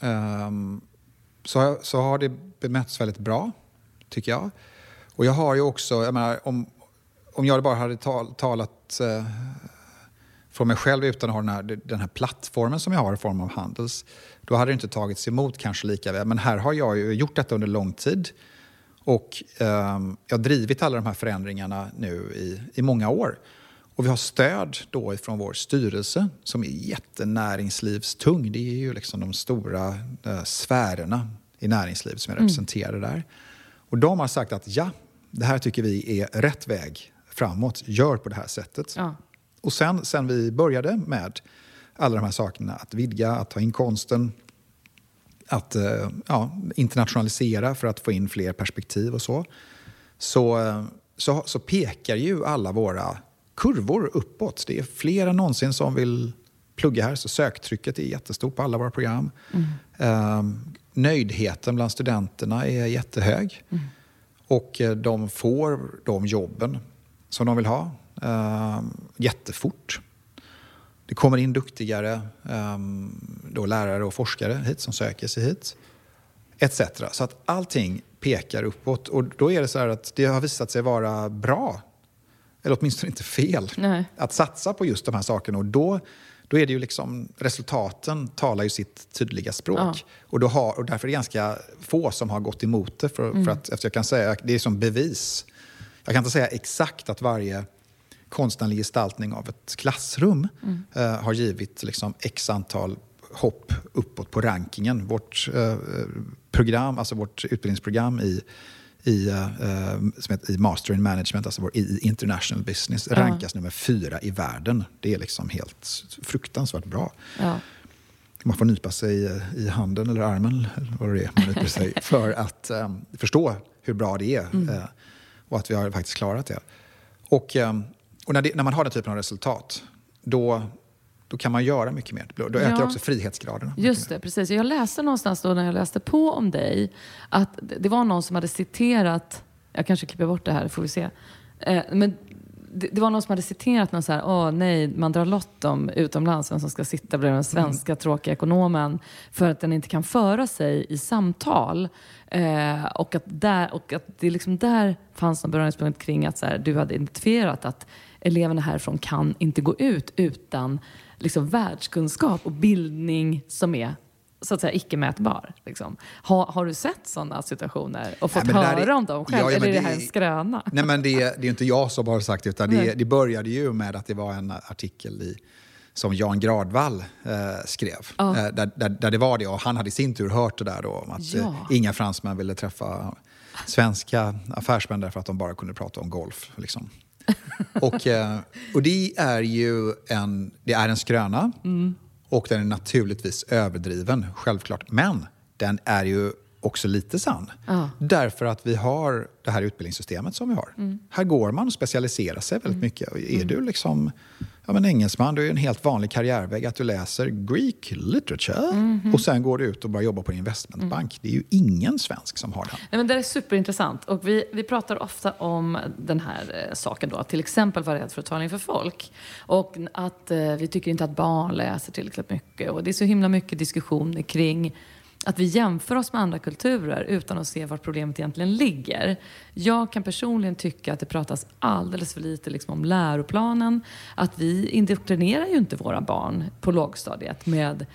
um, så, så har det bemötts väldigt bra, tycker jag. Och jag har ju också, jag menar, om, om jag bara hade tal, talat eh, från mig själv utan att ha den här, den här plattformen som jag har i form av Handels, då hade det inte tagits emot kanske lika väl. Men här har jag ju gjort detta under lång tid. Och eh, jag har drivit alla de här förändringarna nu i, i många år. Och vi har stöd då ifrån vår styrelse som är jättenäringslivstung. Det är ju liksom de stora eh, sfärerna i näringslivet som är mm. representerade mm. där. Och de har sagt att ja, det här tycker vi är rätt väg framåt, gör på det här sättet. Ja. Och sen, sen vi började med alla de här sakerna, att vidga, att ta in konsten, att eh, ja, internationalisera för att få in fler perspektiv och så, så, eh, så, så pekar ju alla våra kurvor uppåt. Det är fler än någonsin som vill plugga här, så söktrycket är jättestort på alla våra program. Mm. Um, nöjdheten bland studenterna är jättehög. Mm. Och de får de jobben som de vill ha eh, jättefort. Det kommer in duktigare eh, då lärare och forskare hit som söker sig hit. Etc. Så att allting pekar uppåt. Och då är det så att det har visat sig vara bra, eller åtminstone inte fel, Nej. att satsa på just de här sakerna. Och då, då är det ju liksom, resultaten talar ju sitt tydliga språk. Ja. Och, då har, och därför är det ganska få som har gått emot det. För, Mm. för att, efter jag kan säga, det är som bevis. Jag kan inte säga exakt att varje konstnärlig gestaltning av ett klassrum Mm. eh, har givit liksom, x antal hopp uppåt på rankingen. Vårt eh, program, alltså vårt utbildningsprogram i, i, eh, som heter, i Master in Management, alltså vår, i International Business, rankas nummer fyra i världen. Det är liksom helt fruktansvärt bra. Ja. Man får nypa sig i, i handen eller armen, eller vad det är man nyper sig, för att eh, förstå hur bra det är. eh, och att vi har faktiskt klarat det. Och, eh, och när, det, när man har den typen av resultat, då, då kan man göra mycket mer. Då, ökar Ja. också frihetsgraderna. Just mer. det, precis. Jag läste någonstans då när jag läste på om dig att det det var någon som hade citerat, jag kanske klipper bort det här, får vi se. Eh, men det, det var någon som hade citerat någon så här, åh nej, man drar lott om utomlands, vem som ska sitta bredvid den svenska tråkiga ekonomen för att den inte kan föra sig i samtal. Eh, och, att där, och att det liksom där fanns en beröringspunkt kring att så här, du hade identifierat att eleverna härifrån kan inte gå ut utan liksom världskunskap och bildning som är så att säga icke-mätbar. Liksom. Har, har du sett sådana situationer och fått Nej, höra är- om dem själv? Ja, ja, Eller är det det här en skröna? Nej, men det, det är inte jag som har sagt det, utan det, det började ju med att det var en artikel i, som Jan Gradvall eh, skrev. Ja. Eh, där, där, där det var det, och han hade i sin tur hört det där då, om att eh, inga fransmän ville träffa svenska affärsmän därför att de bara kunde prata om golf. Liksom. och, eh, och det är ju en, det är en skröna Mm. Och den är naturligtvis överdriven, självklart. Men den är ju också lite sann. Ja. Därför att vi har det här utbildningssystemet som vi har. Mm. Här går man och specialiserar sig väldigt mycket. Och är du liksom ja, men engelsman, du är en helt vanlig karriärväg att du läser Greek literature Mhm. och sen går du ut och börjar jobba på en investmentbank. Det är ju ingen svensk som har den. Nej, men det är superintressant. Och vi, vi pratar ofta om den här eh, saken då. Att till exempel vara rädd för att tala inför folk. Och att eh, vi tycker inte att barn läser tillräckligt mycket. Och det är så himla mycket diskussioner kring att vi jämför oss med andra kulturer utan att se var problemet egentligen ligger. Jag kan personligen tycka att det pratas alldeles för lite liksom om läroplanen. Att vi indoktrinerar ju inte våra barn på lågstadiet med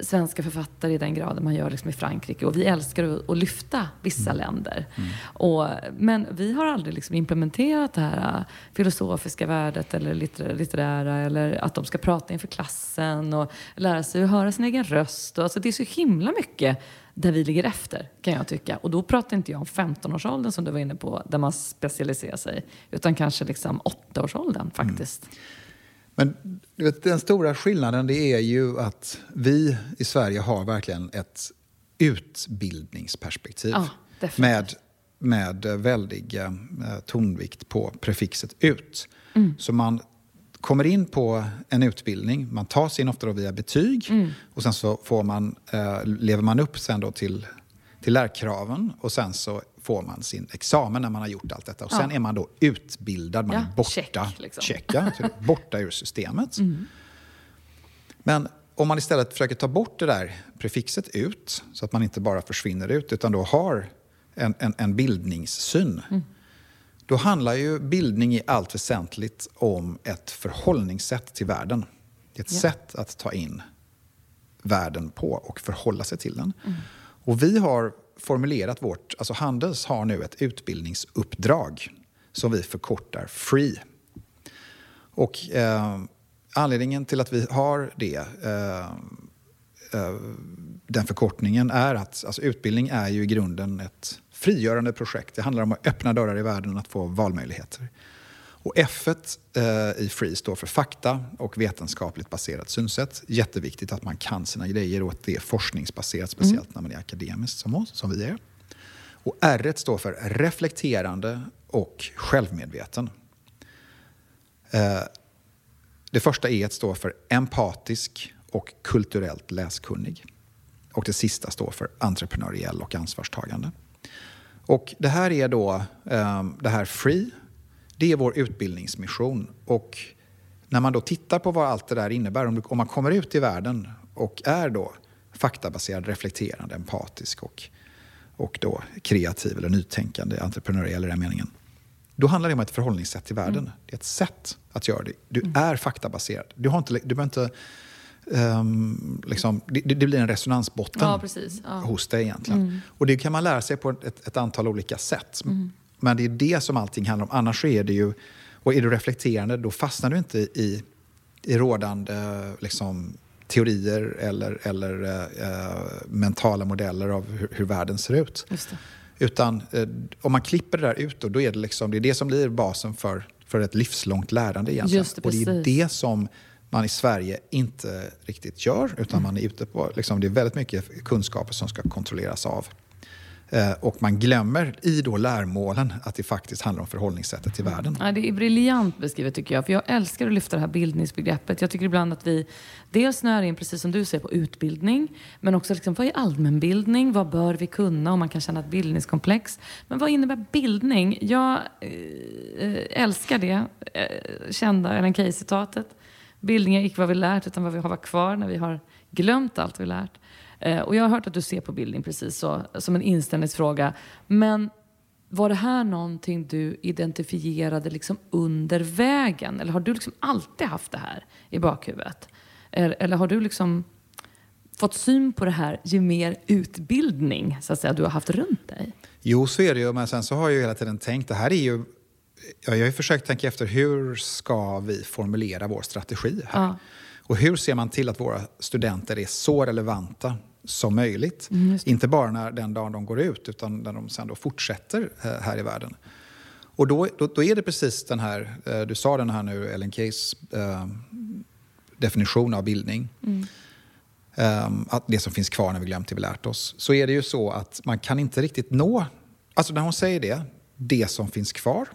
svenska författare i den graden man gör liksom i Frankrike. Och vi älskar att, lyfta vissa länder. Och, men vi har aldrig liksom implementerat det här äh, filosofiska värdet eller litterära, litterära eller att de ska prata inför klassen och lära sig att höra sin egen röst. Och, alltså, det är så himla mycket där vi ligger efter kan jag tycka. Och då pratar inte jag om 15-årsåldern som du var inne på där man specialiserar sig. Utan kanske liksom 8-årsåldern faktiskt. Men vet, den stora skillnaden det är ju att vi i Sverige har verkligen ett utbildningsperspektiv. Ja, med, med väldig eh, tonvikt på prefixet ut. Mm. Så man kommer in på en utbildning, man tas in ofta via betyg Mm. och sen så får man, eh, lever man upp sen då till, till lärkraven och sen så får man sin examen när man har gjort allt detta. Och sen Ja. är man då utbildad, man Ja, är borta, check, liksom. check, ja, så är det borta ur systemet. Mm. Men om man istället försöker ta bort det där prefixet ut, så att man inte bara försvinner ut, utan då har en, en, en bildningssyn. Då handlar ju bildning i allt väsentligt om ett förhållningssätt till världen. Det är ett Ja. sätt att ta in världen på och förhålla sig till den. Och vi har formulerat vårt, alltså Handels har nu ett utbildningsuppdrag som vi förkortar FREE. Och eh, anledningen till att vi har det, eh, eh, den förkortningen, är att alltså, utbildning är ju i grunden ett frigörande projekt. Det handlar om att öppna dörrar i världen och att få valmöjligheter. Och F eh, i FREE står för fakta och vetenskapligt baserat synsätt. Jätteviktigt att man kan sina grejer och att det är forskningsbaserat, speciellt när man är akademisk som oss, som vi är. Och R står för reflekterande och självmedveten. Eh, det första E står för empatisk och kulturellt läskunnig. Och det sista står för entreprenöriell och ansvarstagande. Och det här är då, eh, det här FREE, det är vår utbildningsmission. Och när man då tittar på vad allt det där innebär, om, man kommer ut i världen och är då faktabaserad, reflekterande, empatisk och, och då kreativ eller nytänkande, entreprenöriell i den meningen. Då handlar det om ett förhållningssätt till världen. Det är ett sätt att göra det. Du är faktabaserad. Du, har inte, du behöver inte Um, liksom, det, det, blir en resonansbotten ja, ja. hos dig egentligen. Mm. Och det kan man lära sig på ett, ett antal olika sätt. Men det är det som allting handlar om. Annars är det ju, och är du reflekterande då fastnar du inte i, i rådande liksom, teorier eller, eller äh, mentala modeller av hur, hur världen ser ut. Utan äh, om man klipper det där ut, då, då är det, liksom, det är det som blir basen för, för ett livslångt lärande egentligen. Det, och det är det som man i Sverige inte riktigt gör, utan mm. man är ute på, liksom, det är väldigt mycket kunskaper som ska kontrolleras av. Eh, och man glömmer i då lärmålen att det faktiskt handlar om förhållningssättet till världen. Ja, det är briljant beskrivet tycker jag. För jag älskar att lyfta det här bildningsbegreppet. Jag tycker ibland att vi dels snör in, precis som du säger, på utbildning. Men också liksom, vad är allmänbildning? Vad bör vi kunna? Om man kan känna ett bildningskomplex. Men vad innebär bildning? Jag eh, eh, älskar det kända Ellen Key-citatet. Bildning är icke vad vi lärt utan vad vi har kvar när vi har glömt allt vi lärt. Eh, och jag har hört att du ser på bildning precis så, som en inställningsfråga. Men var det här någonting du identifierade liksom under vägen? Eller har du liksom alltid haft det här i bakhuvudet? Eller, eller har du liksom fått syn på det här ju mer utbildning så att säga, du har haft runt dig? Jo, så är det ju. Men sen så har jag ju hela tiden tänkt, det här är ju... Jag har ju försökt tänka efter, hur ska vi formulera vår strategi här? Ja. Och hur ser man till att våra studenter är så relevanta som möjligt. Mm, Inte bara när, den dagen de går ut, utan när de sen då fortsätter eh, här i världen. Och då, då, då, är det precis den här, eh, du sa den här nu, Ellen Keys eh, definition av bildning. Mm. Um, att det som finns kvar när vi glömt det vi lärt oss. Så är det ju så att man kan inte riktigt nå, alltså när hon säger det, det som finns kvar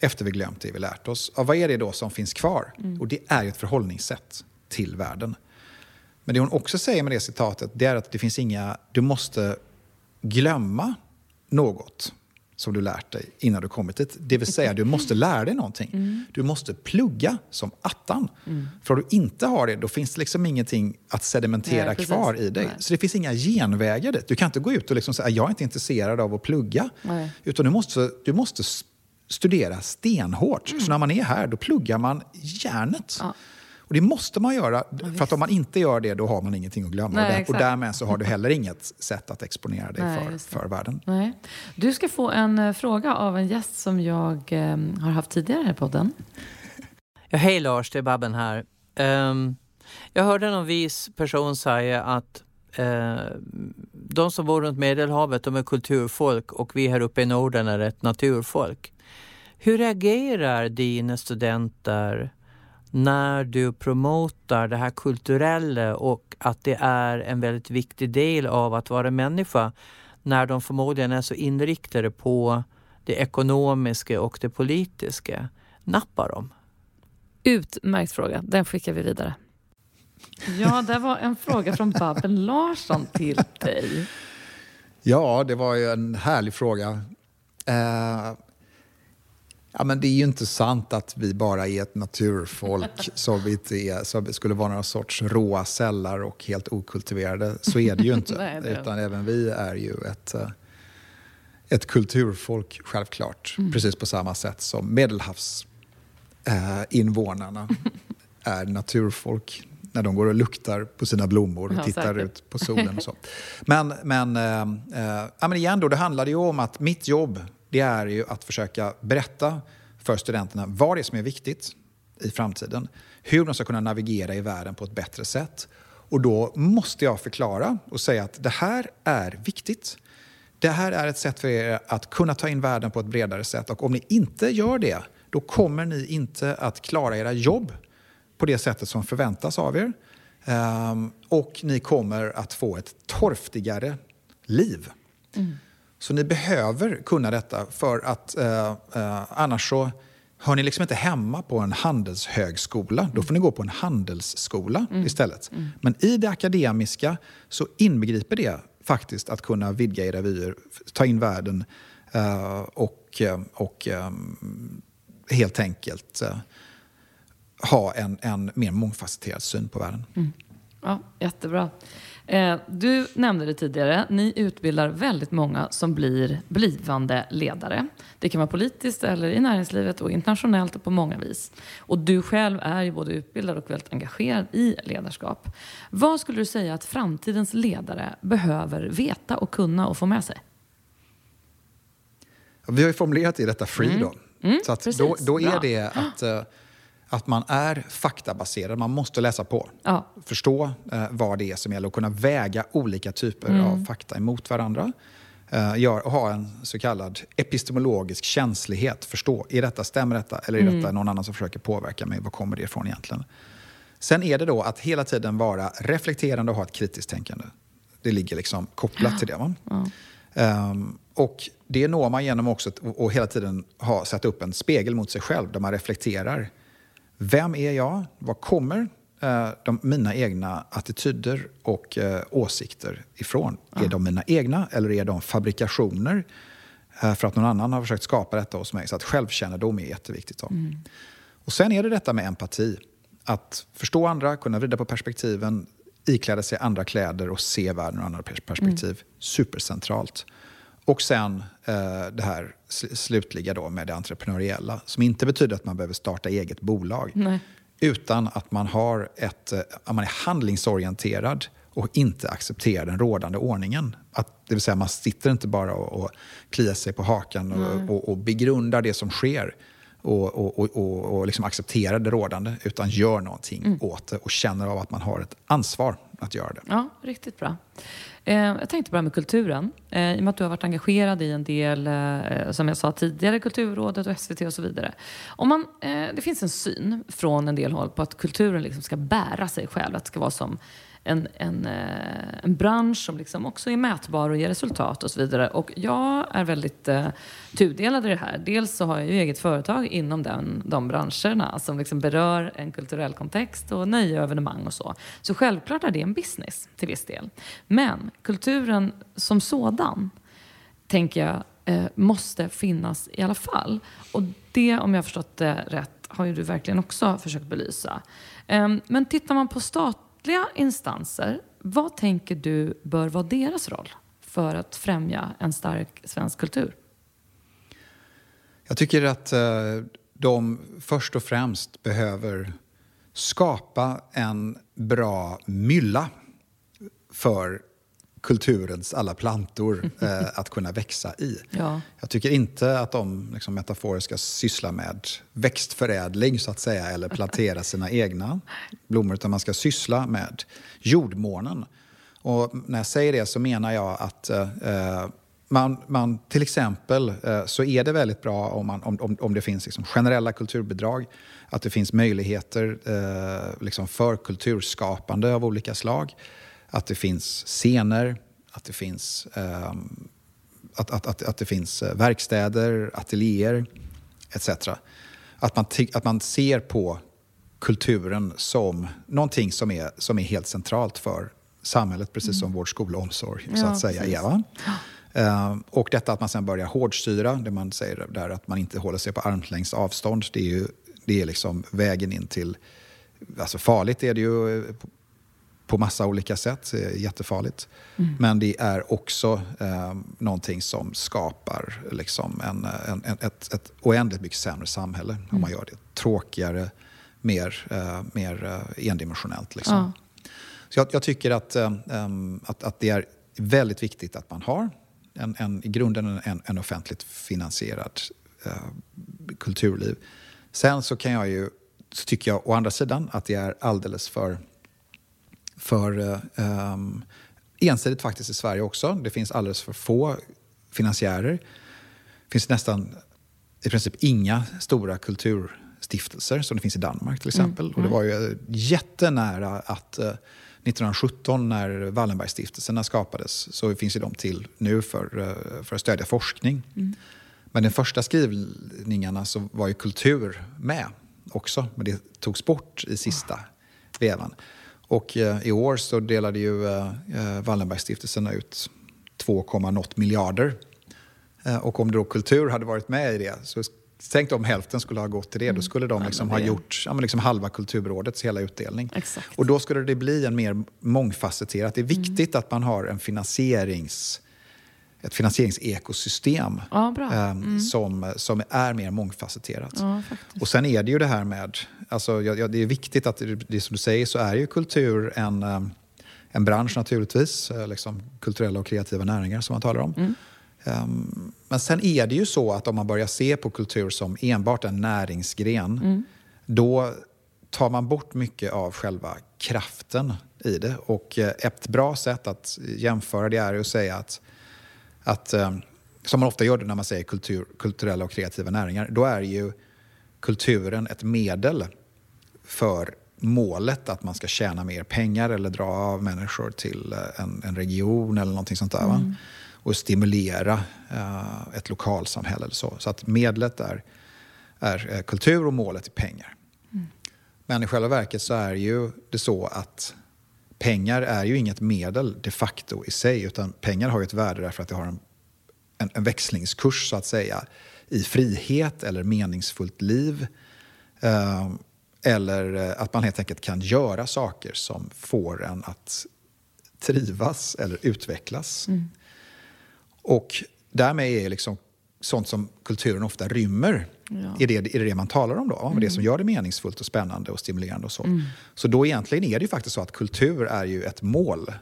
efter vi glömt det vi lärt oss. Ja, vad är det då som finns kvar? Mm. Och det är ju ett förhållningssätt till världen. Men det hon också säger med det citatet, det är att det finns inga... Du måste glömma något som du lärt dig innan du kommit dit. Det vill säga, du måste lära dig någonting. Mm. Du måste plugga som attan. Mm. För om du inte har det, då finns det liksom ingenting att sedimentera Nej, kvar i dig. Nej. Så det finns inga genvägar dit. Du kan inte gå ut och liksom säga, jag är inte intresserad av att plugga. Nej. Utan du måste, du måste studera stenhårt. Mm. Så när man är här, då pluggar man hjärnet. Ja. Och det måste man göra, ja, för att om man inte gör det då har man ingenting att glömma. Nej, och, där, och därmed så har du heller inget sätt att exponera dig Nej, för, för världen. Nej. Du ska få en uh, fråga av en gäst som jag um, har haft tidigare här i podden. Ja, hej Lars, det är Babben här. Um, jag hörde någon vis person säga att uh, de som bor runt Medelhavet de är kulturfolk och vi här uppe i Norden är ett naturfolk. Hur reagerar dina studenter när du promotar det här kulturella och att det är en väldigt viktig del av att vara människa när de förmodligen är så inriktade på det ekonomiska och det politiska. Nappar de? Utmärkt fråga. Den skickar vi vidare. Ja, det var en fråga från Babben Larsson till dig. Ja, det var ju en härlig fråga. Eh, Ja, men det är ju inte sant att vi bara är ett naturfolk som, inte är, som skulle vara några sorts råa sällar och helt okultiverade. Så är det ju inte. Nej, det Utan även vi är ju ett, eh, ett kulturfolk, självklart. Mm. Precis på samma sätt som medelhavsinvånarna eh, är naturfolk när de går och luktar på sina blommor och ja, tittar säkert. ut på solen och så. Men, men, äh, äh, men igen då, det handlade ju om att mitt jobb det är ju att försöka berätta för studenterna vad det är som är viktigt i framtiden. Hur de ska kunna navigera i världen på ett bättre sätt. Och då måste jag förklara och säga att det här är viktigt. Det här är ett sätt för er att kunna ta in världen på ett bredare sätt. Och om ni inte gör det, då kommer ni inte att klara era jobb på det sättet som förväntas av er. Um, och ni kommer att få ett torftigare liv. Mm. Så ni behöver kunna detta för att eh, eh, annars så hör ni liksom inte hemma på en handelshögskola. Då får ni gå på en handelsskola mm. istället. Mm. Men i det akademiska så inbegriper det faktiskt att kunna vidga era vyer, ta in världen eh, och, eh, och eh, helt enkelt eh, ha en, en mer mångfacetterad syn på världen. Mm. Ja, jättebra. Eh, du nämnde det tidigare, ni utbildar väldigt många som blir blivande ledare. Det kan vara politiskt eller i näringslivet och internationellt och på många vis. Och du själv är ju både utbildad och väldigt engagerad i ledarskap. Vad skulle du säga att framtidens ledare behöver veta och kunna och få med sig? Vi har ju formulerat i detta free Mm. Mm, så då, då är det att, eh, att man är faktabaserad, man måste läsa på. Ja. Förstå eh, vad det är som gäller och kunna väga olika typer Mm. av fakta emot varandra. Eh, gör, och ha en så kallad epistemologisk känslighet. Förstå, är detta, stämmer detta? Eller är Mm. detta någon annan som försöker påverka mig? Var kommer det ifrån egentligen? Sen är det då att hela tiden vara reflekterande och ha ett kritiskt tänkande. Det ligger liksom kopplat till det. Va? Ehm, och det når man genom också att och, och hela tiden ha, sätta upp en spegel mot sig själv där man reflekterar. Vem är jag? Var kommer eh, de, mina egna attityder och eh, åsikter ifrån? Är de mina egna eller är de fabrikationer eh, för att någon annan har försökt skapa detta hos mig? Så att självkännedom är jätteviktigt. Då. Och sen är det detta med empati. Att förstå andra, kunna vrida på perspektiven, ikläda sig andra kläder och se världen ur andra pers- perspektiv. Supercentralt. Och sen eh, det här sl- slutliga då med det entreprenöriella. Som inte betyder att man behöver starta eget bolag. Nej. Utan att man, har ett, eh, att man är handlingsorienterad och inte accepterar den rådande ordningen. Att, det vill säga man sitter inte bara och, och kliar sig på hakan och, och, och begrundar det som sker och, och, och, och, liksom accepterar det rådande utan gör någonting åt det och känner av att man har ett ansvar att göra det. Ja, riktigt bra. Eh, jag tänkte börja med kulturen. Eh, I och med att du har varit engagerad i en del, eh, som jag sa tidigare, Kulturrådet och SVT och så vidare. Om man, eh, det finns en syn från en del håll på att kulturen liksom ska bära sig själv. Att det ska vara som en, en, eh, en bransch som liksom också är mätbar och ger resultat och så vidare. Och jag är väldigt eh, tudelad i det här. Dels så har jag ju eget företag inom den, de branscherna som liksom berör en kulturell kontext och nöje och evenemang och så. Så självklart är det en business till viss del. Men kulturen som sådan tänker jag eh, måste finnas i alla fall. Och det, om jag har förstått det rätt, har ju du verkligen också försökt belysa. Eh, men tittar man på rättsliga instanser, vad tänker du bör vara deras roll för att främja en stark svensk kultur? Jag tycker att eh, de först och främst behöver skapa en bra mylla för kulturens alla plantor eh, att kunna växa i. Ja. Jag tycker inte att de liksom, metaforer ska syssla med växtförädling så att säga eller plantera sina egna blommor utan man ska syssla med jordmånen. Och när jag säger det så menar jag att eh, man, man, till exempel eh, så är det väldigt bra om, man, om, om, om det finns liksom generella kulturbidrag, att det finns möjligheter eh, liksom för kulturskapande av olika slag, att det finns scener, att det finns, eh, att, att, att, att det finns eh, verkstäder, ateljéer etc. Att man, att man ser på kulturen som någonting som är, som är helt centralt för samhället, precis som vård, skola och omsorg så Ja, att säga precis. är. Va? Eh, och detta att man sen börjar hårdstyra, det man säger där att man inte håller sig på armlängds avstånd, det är ju det är liksom vägen in till... Alltså farligt är det ju eh, på- på massa olika sätt, eh, jättefarligt. Men det är också eh, någonting som skapar liksom en, en, en, ett, ett oändligt mycket sämre samhälle om man gör det. Tråkigare, mer, eh, mer eh, endimensionellt. Liksom. Ja. Så jag, jag tycker att, eh, em, att, att det är väldigt viktigt att man har en, en, i grunden en, en offentligt finansierad eh, kulturliv. Sen så kan jag ju, så tycker jag å andra sidan att det är alldeles för, för eh, em, ensidigt faktiskt i Sverige också. Det finns alldeles för få finansiärer. Det finns nästan i princip inga stora kulturstiftelser som det finns i Danmark till exempel. Och det var ju eh, jättenära att eh, 1917 när Wallenbergstiftelserna skapades så finns ju de till nu för, eh, för att stödja forskning. Men de första skrivningarna så var ju kultur med också, men det togs bort i sista vevan. Och eh, i år så delade ju eh, eh, Wallenbergstiftelserna ut 2, något miljarder. Och om då kultur hade varit med i det så Tänk om hälften skulle ha gått till det. Då skulle de liksom ha gjort ja, liksom halva Kulturrådets hela utdelning. Exakt. Och då skulle det bli en mer mångfacetterat. Det är viktigt att man har en finansierings, ett finansieringsekosystem Ja, eh, som, som är mer mångfacetterat. Ja. Och sen är det ju det här med, alltså, ja, det är viktigt att det, som du säger så är ju kultur en, eh, en bransch naturligtvis, eh, liksom kulturella och kreativa näringar som man talar om. Mm. Um, men sen är det ju så att om man börjar se på kultur som enbart en näringsgren, Mm. då tar man bort mycket av själva kraften i det. Och ett bra sätt att jämföra det är att säga att, att eh, som man ofta gör när man säger kultur, kulturella och kreativa näringar, då är ju kulturen ett medel för målet att man ska tjäna mer pengar eller dra av människor till eh, en, en region eller någonting sånt där. Va? Och stimulera eh, ett lokalsamhälle eller så. Så att medlet är, är kultur och målet är pengar. Men i själva verket så är ju det så att pengar är ju inget medel de facto i sig utan pengar har ju ett värde därför att det har en, en, en växlingskurs så att säga i frihet eller meningsfullt liv. Eh, eller eh, att man helt enkelt kan göra saker som får en att trivas eller utvecklas. Och därmed är liksom sånt som kulturen ofta rymmer Ja. är, det, är det man talar om då? Ja, Det som gör det meningsfullt och spännande och stimulerande och så. Så då egentligen är det ju faktiskt så att kultur är ju ett mål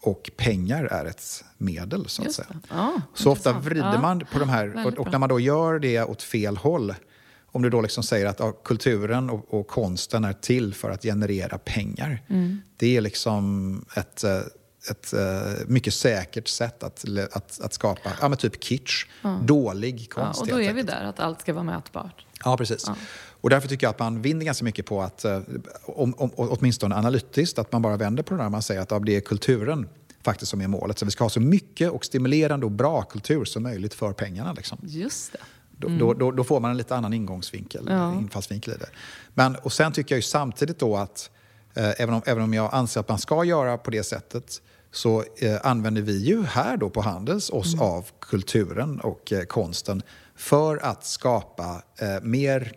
och pengar är ett medel så att Just säga. Ja, så ofta vrider man på de här, och, och när man då gör det åt fel håll, om du då liksom säger att ja, kulturen och, och konsten är till för att generera pengar. Mm. Det är liksom ett, eh, ett eh, mycket säkert sätt att, att, att skapa ja, men typ kitsch, dålig Ja, konst. och då är vi där, att allt ska vara mätbart. Ja, precis. Och därför tycker jag att man vinner ganska mycket på att, eh, om, om, åtminstone analytiskt, att man bara vänder på det där. Man säger att ja, det är kulturen faktiskt som är målet. Så vi ska ha så mycket och stimulerande och bra kultur som möjligt för pengarna. Liksom. Just det. Då, då, då, då får man en lite annan ingångsvinkel, Ja. infallsvinkel i det. Men, och sen tycker jag ju samtidigt då att eh, även, om, även om jag anser att man ska göra på det sättet så eh, använder vi ju här då på Handels oss av kulturen och eh, konsten för att skapa eh, mer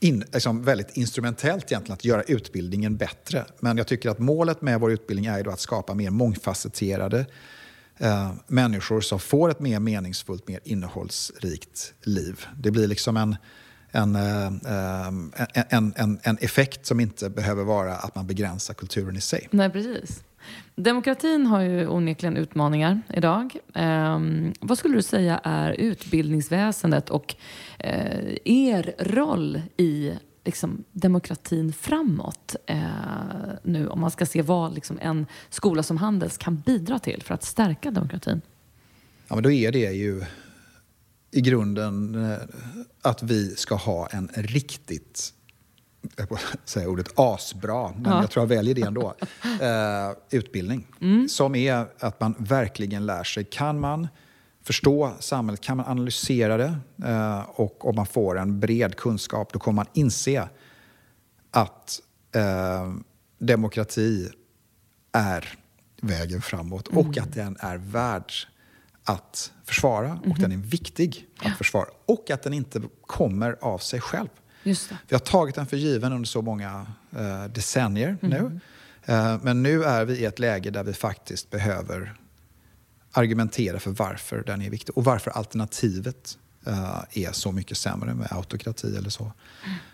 in, liksom väldigt instrumentellt egentligen att göra utbildningen bättre. Men jag tycker att målet med vår utbildning är då att skapa mer mångfacetterade eh, människor som får ett mer meningsfullt, mer innehållsrikt liv. Det blir liksom en, en, eh, eh, en, en, en, en effekt som inte behöver vara att man begränsar kulturen i sig. Nej, precis. Demokratin har ju onekligen utmaningar idag. Eh, vad skulle du säga är utbildningsväsendet och eh, er roll i liksom, demokratin framåt eh, nu? Om man ska se vad liksom, en skola som Handels kan bidra till för att stärka demokratin. Ja, men då är det ju i grunden eh, att vi ska ha en riktigt jag får säga ordet asbra, men Ja. jag tror jag väljer det ändå. Eh, utbildning. Som är att man verkligen lär sig. Kan man förstå samhället, kan man analysera det eh, och om man får en bred kunskap då kommer man inse att eh, demokrati är vägen framåt och att den är värd att försvara och den är viktig att försvara och att den inte kommer av sig själv. Just det. Vi har tagit den för given under så många eh, decennier nu. Eh, men nu är vi i ett läge där vi faktiskt behöver argumentera för varför den är viktig och varför alternativet eh, är så mycket sämre med autokrati eller så.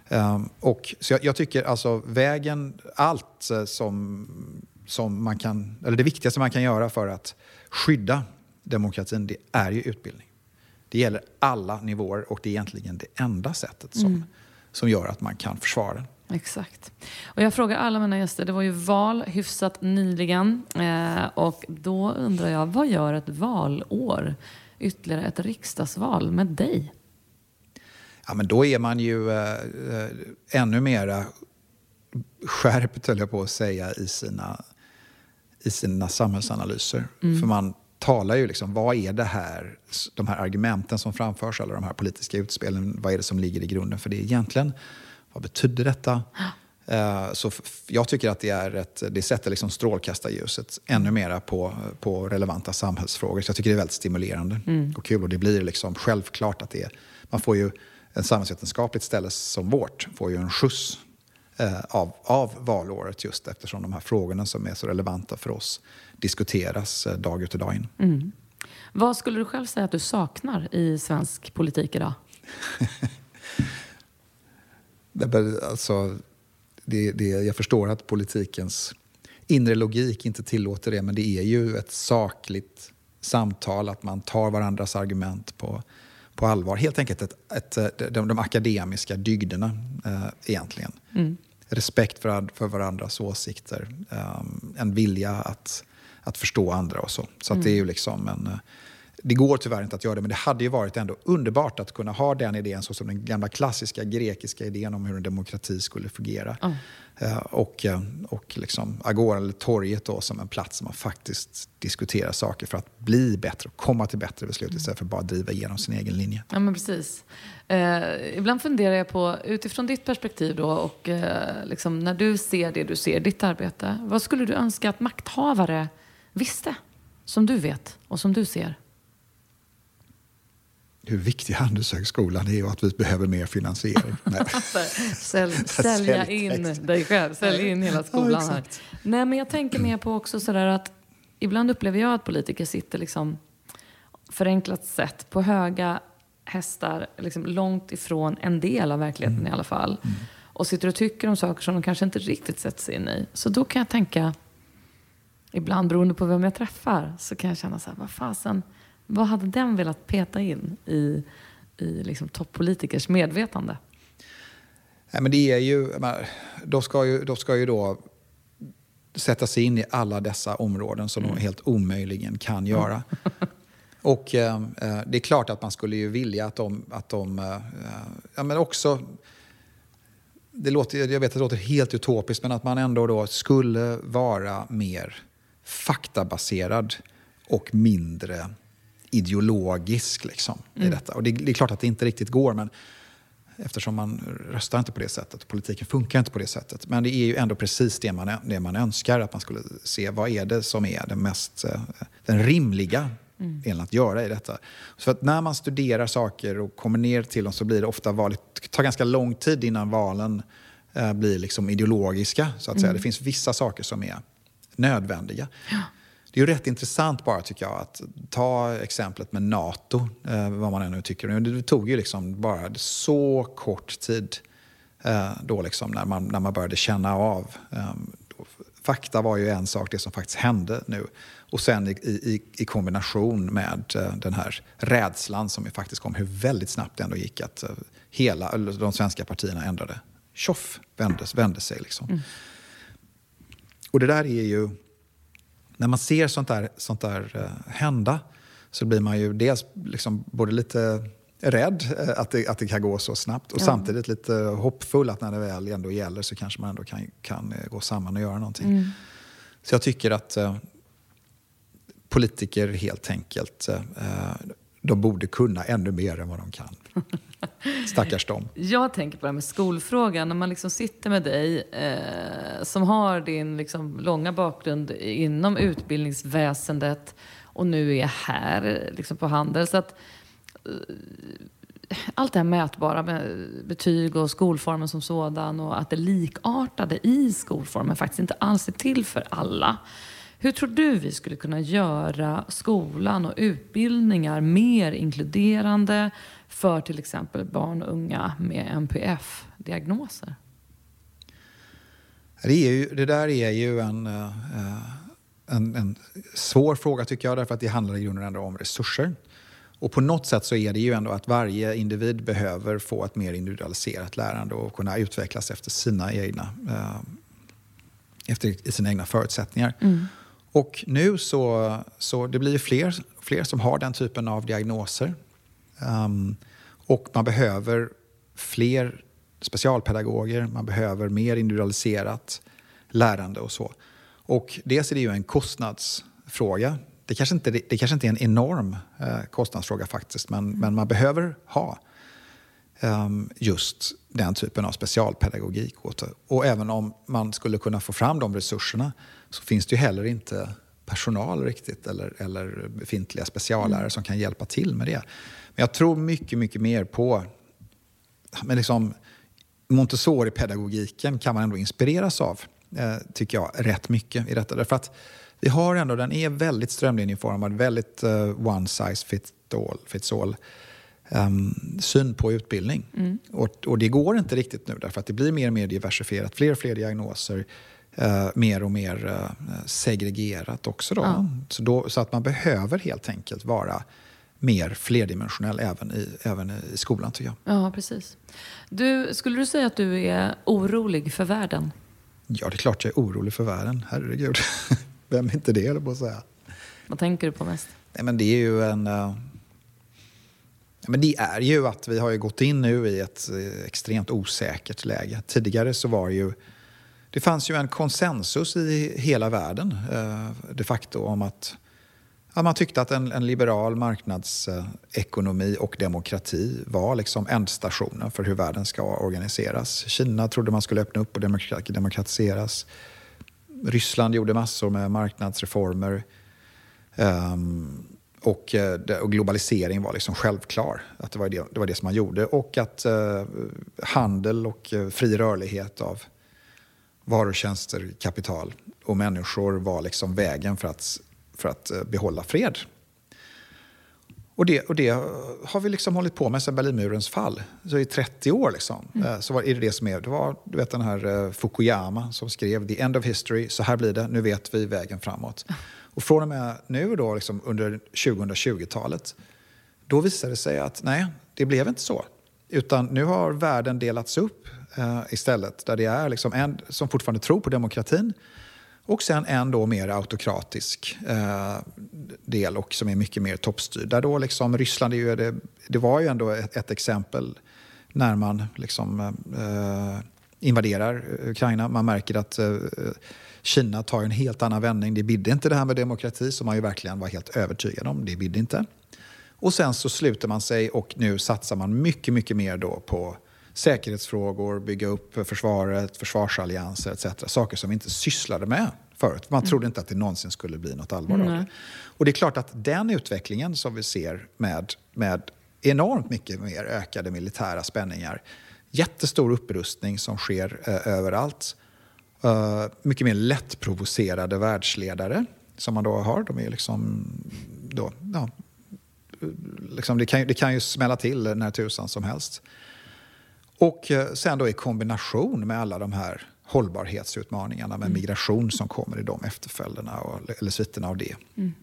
Eh, och, så jag, jag tycker alltså vägen, allt eh, som, som man kan, eller det viktigaste man kan göra för att skydda demokratin, det är ju utbildning. Det gäller alla nivåer och det är egentligen det enda sättet som, som gör att man kan försvara den. Exakt. Och jag frågar alla mina gäster, det var ju val hyfsat nyligen eh, och då undrar jag, vad gör ett valår, ytterligare ett riksdagsval med dig? Ja, men då är man ju eh, eh, ännu mera skärpt, höll jag på att säga, i sina, i sina samhällsanalyser. För man talar ju liksom, vad är det här, de här argumenten som framförs, alla de här politiska utspelen, vad är det som ligger i grunden för det egentligen? Vad betyder detta? Eh, Så jag tycker att det, är ett, det sätter liksom strålkastarljuset ännu mera på, på relevanta samhällsfrågor. Så jag tycker det är väldigt stimulerande och kul. Och det blir liksom självklart att det är, man får ju ett samhällsvetenskapligt ställe som vårt får ju en skjuts eh, av, av valåret just eftersom de här frågorna som är så relevanta för oss diskuteras eh, dag ut och dag in. Mm. Vad skulle du själv säga att du saknar i svensk politik idag? alltså, det, det, jag förstår att politikens inre logik inte tillåter det, men det är ju ett sakligt samtal, att man tar varandras argument på, på allvar. Helt enkelt ett, ett, de, de akademiska dygderna eh, egentligen. Mm. Respekt för, för varandras åsikter, eh, en vilja att, att förstå andra och så. Så mm. det är ju liksom en det går tyvärr inte att göra det, men det hade ju varit ändå underbart att kunna ha den idén så som den gamla klassiska grekiska idén om hur en demokrati skulle fungera. Mm. Uh, och uh, och liksom Agora, eller torget, då, som en plats där man faktiskt diskuterar saker för att bli bättre och komma till bättre beslut mm. istället för att bara driva igenom sin egen linje. Ja, men precis. Uh, ibland funderar jag på, utifrån ditt perspektiv då, och liksom, när du ser det du ser, ditt arbete, vad skulle du önska att makthavare visste, som du vet och som du ser? hur viktig Handelshögskolan är och att vi behöver mer finansiering. Sälj, sälja in dig själv, sälja in hela skolan ja, här. Nej, men jag tänker mer på också sådär att ibland upplever jag att politiker sitter liksom förenklat sett på höga hästar liksom långt ifrån en del av verkligheten mm. i alla fall. Mm. Och sitter och tycker om saker som de kanske inte riktigt sätter sig in i. Så då kan jag tänka, ibland beroende på vem jag träffar, så kan jag känna så här, vad fasen, vad hade den velat peta in i, i liksom toppolitikers medvetande? Nej, men det är ju, de ska ju, de ska ju då sätta sig in i alla dessa områden som mm. de helt omöjligen kan göra. Och eh, eh, det är klart att man skulle ju vilja att de, att de eh, ja, men också det låter, jag vet att det låter helt utopiskt, men att man ändå då skulle vara mer faktabaserad och mindre ideologisk liksom, mm. i detta. Och det, det, är klart att det inte riktigt går, men eftersom man röstar inte på det sättet. Politiken funkar inte på det sättet. Men det är ju ändå precis det man, det man önskar, att man skulle se vad är det som är den mest eh, den rimliga mm. att göra i detta. Så att när man studerar saker och kommer ner till dem så blir det ofta valet, det tar ganska lång tid innan valen eh, blir liksom ideologiska. så att säga. Mm. Det finns vissa saker som är nödvändiga. Ja. Det är ju rätt intressant bara tycker jag att ta exemplet med NATO, eh, vad man ännu tycker. Det tog ju liksom bara så kort tid eh, då liksom när, man, när man började känna av. Eh, fakta var ju en sak, det som faktiskt hände nu. Och sen i, i, i kombination med eh, den här rädslan som faktiskt kom, hur väldigt snabbt det ändå gick att eh, hela, de svenska partierna ändrade. Tjoff, vände, vände sig liksom. Mm. Och det där är ju när man ser sånt där, sånt där uh, hända så blir man ju dels liksom både lite rädd uh, att, det, att det kan gå så snabbt och ja. samtidigt lite hoppfull att när det väl ändå gäller så kanske man ändå kan, kan uh, gå samman och göra någonting. Mm. Så jag tycker att politiker helt enkelt de borde kunna ännu mer än vad de kan. Stackars dem. Jag tänker på det här med skolfrågan. När man liksom sitter med dig eh, som har din liksom långa bakgrund inom utbildningsväsendet och nu är här liksom på Handel. Så att, eh, allt det här mätbara med betyg och skolformen som sådan och att det likartade i skolformen faktiskt inte alls är till för alla. Hur tror du vi skulle kunna göra skolan och utbildningar mer inkluderande för till exempel barn och unga med NPF-diagnoser? Det, det där är ju en, eh, en, en, svår fråga tycker jag, därför att det handlar i grunden ändå om resurser. Och på något sätt så är det ju ändå att varje individ behöver få ett mer individualiserat lärande och kunna utvecklas efter sina egna, eh, efter sina egna förutsättningar. Mm. Och nu så, så det blir fler, fler som har den typen av diagnoser. Um, och man behöver fler specialpedagoger, man behöver mer individualiserat lärande och så. Och dels är det ju en kostnadsfråga. Det kanske inte, det kanske inte är en enorm eh, kostnadsfråga faktiskt, men, men man behöver ha um, just den typen av specialpedagogik. Och även om man skulle kunna få fram de resurserna så finns det ju heller inte personal riktigt eller, eller befintliga speciallärare mm. som kan hjälpa till med det. Men jag tror mycket, mycket mer på men liksom, Montessori-pedagogiken kan man ändå inspireras av, eh, tycker jag, rätt mycket i detta. Därför att vi har ändå, den är väldigt strömlinjeformad, väldigt uh, one size fits all, fits all um, syn på utbildning. Mm. Och, och, det går inte riktigt nu därför att det blir mer och mer diversifierat, fler och fler diagnoser, uh, mer och mer uh, segregerat också. Då. Ja. Så, då, så att man behöver helt enkelt vara mer flerdimensionell även i, även i skolan tycker jag. Ja, precis. Du, skulle du säga att du är orolig för världen? Ja, det är klart jag är orolig för världen. Herregud. Vem är inte det, eller på att säga. Vad tänker du på mest? Nej, men det är ju en... Uh, men det är ju att vi har ju gått in nu i ett uh, extremt osäkert läge. Tidigare så var det ju... Det fanns ju en konsensus i hela världen uh, de facto om att Ja, man tyckte att en, en, liberal marknadsekonomi och demokrati var liksom ändstationen för hur världen ska organiseras. Kina trodde man skulle öppna upp och demokratiseras. Ryssland gjorde massor med marknadsreformer. Um, och, eh, och, globalisering var liksom självklar. Att det, var det, det var det som man gjorde. Och att uh, handel och uh, fri rörlighet av varor, tjänster, kapital och människor var liksom vägen för att för att eh, behålla fred. Och det, och det har vi liksom hållit på med sedan Berlinmurens fall. Så I 30 år liksom, mm. Eh, så var, är det det som är. Det var du vet, den här uh, Fukuyama som skrev The End of History. Så här blir det, nu vet vi vägen framåt. Och från och med nu då, liksom under 2020-talet, då visade det sig att nej, det blev inte så. Utan nu har världen delats upp uh, istället. Där det är liksom en som fortfarande tror på demokratin och sen en då mer autokratisk eh, del och som är mycket mer toppstyrd. Där då liksom Ryssland, är ju, det, det var ju ändå ett, ett exempel när man liksom, eh, invaderar Ukraina. Man märker att eh, Kina tar en helt annan vändning. Det bidde inte det här med demokrati som man ju verkligen var helt övertygad om. Det bidde inte. Och sen så sluter man sig och nu satsar man mycket, mycket mer då på säkerhetsfrågor, bygga upp försvaret, försvarsallianser etc. Saker som vi inte sysslade med förut. Man mm. trodde inte att det någonsin skulle bli något allvar av det. Och det är klart att den utvecklingen som vi ser med, med enormt mycket mer ökade militära spänningar, jättestor upprustning som sker eh, överallt, uh, mycket mer lättprovocerade världsledare som man då har. De är liksom, då, ja, liksom det, kan, det kan ju smälla till när tusan som helst. Och eh, sen då i kombination med alla de här hållbarhetsutmaningarna med mm. migration som kommer i de efterföljderna och, eller sviterna av det. Mm.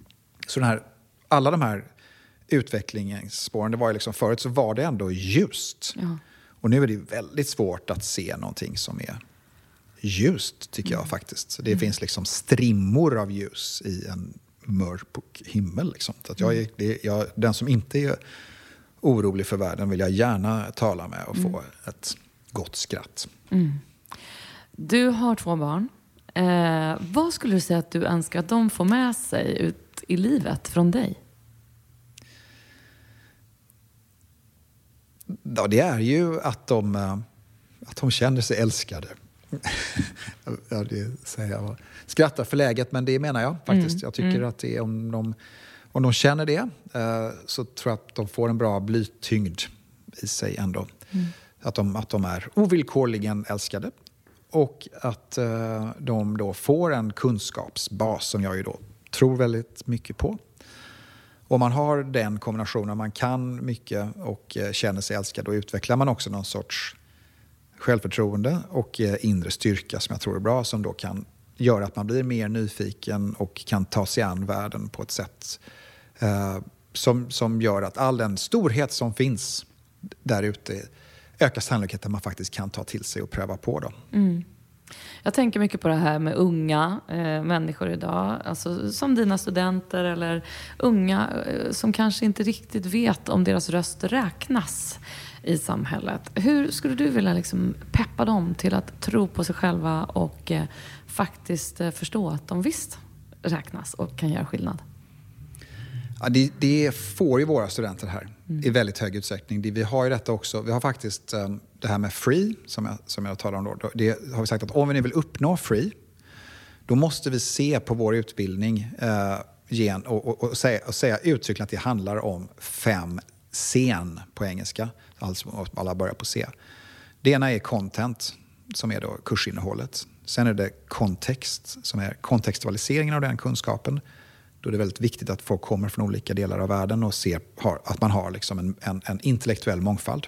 Så den här, alla de här utvecklingsspåren, det var ju liksom, förut så var det ändå ljust. Ja. Och nu är det väldigt svårt att se någonting som är ljust, tycker jag mm. faktiskt. Det mm. finns liksom strimmor av ljus i en mörk himmel. Liksom. Så att jag, är, det, jag, den som inte är orolig för världen vill jag gärna tala med och få mm. ett gott skratt. Mm. Du har två barn. Eh, vad skulle du säga att du önskar att de får med sig ut i livet från dig? Ja, det är ju att de, eh, att de känner sig älskade. ja, det säger jag. Skrattar för läget, men det menar jag faktiskt. Mm. Jag tycker mm. att det är om de om de känner det eh, så tror jag att de får en bra blytyngd i sig ändå. Mm. Att, de, att de är ovillkorligen älskade och att eh, de då får en kunskapsbas som jag ju då tror väldigt mycket på. Om man har den kombinationen, man kan mycket och eh, känner sig älskad, då utvecklar man också någon sorts självförtroende och inre styrka som jag tror är bra, som då kan göra att man blir mer nyfiken och kan ta sig an världen på ett sätt Eh, som, som gör att all den storhet som finns där ute ökar sannolikheten att man faktiskt kan ta till sig och pröva på. Då. Mm. Jag tänker mycket på det här med unga eh, människor idag, alltså, som dina studenter eller unga eh, som kanske inte riktigt vet om deras röst räknas i samhället. Hur skulle du vilja liksom peppa dem till att tro på sig själva och eh, faktiskt eh, förstå att de visst räknas och kan göra skillnad? Ja, det, det, får ju våra studenter här mm. i väldigt hög utsträckning. Det, vi har ju detta också. Vi har faktiskt um, det här med free, som jag, som jag talar om då. Det har vi sagt att om vi nu vill uppnå free, då måste vi se på vår utbildning uh, gen, och, och, och, säga, och säga uttryckligen att det handlar om fem scen på engelska. Alltså alla börjar på C. Det ena är content, som är då kursinnehållet. Sen är det kontext, som är kontextualiseringen av den kunskapen. Då är det väldigt viktigt att folk kommer från olika delar av världen och ser att man har liksom en, en, en intellektuell mångfald.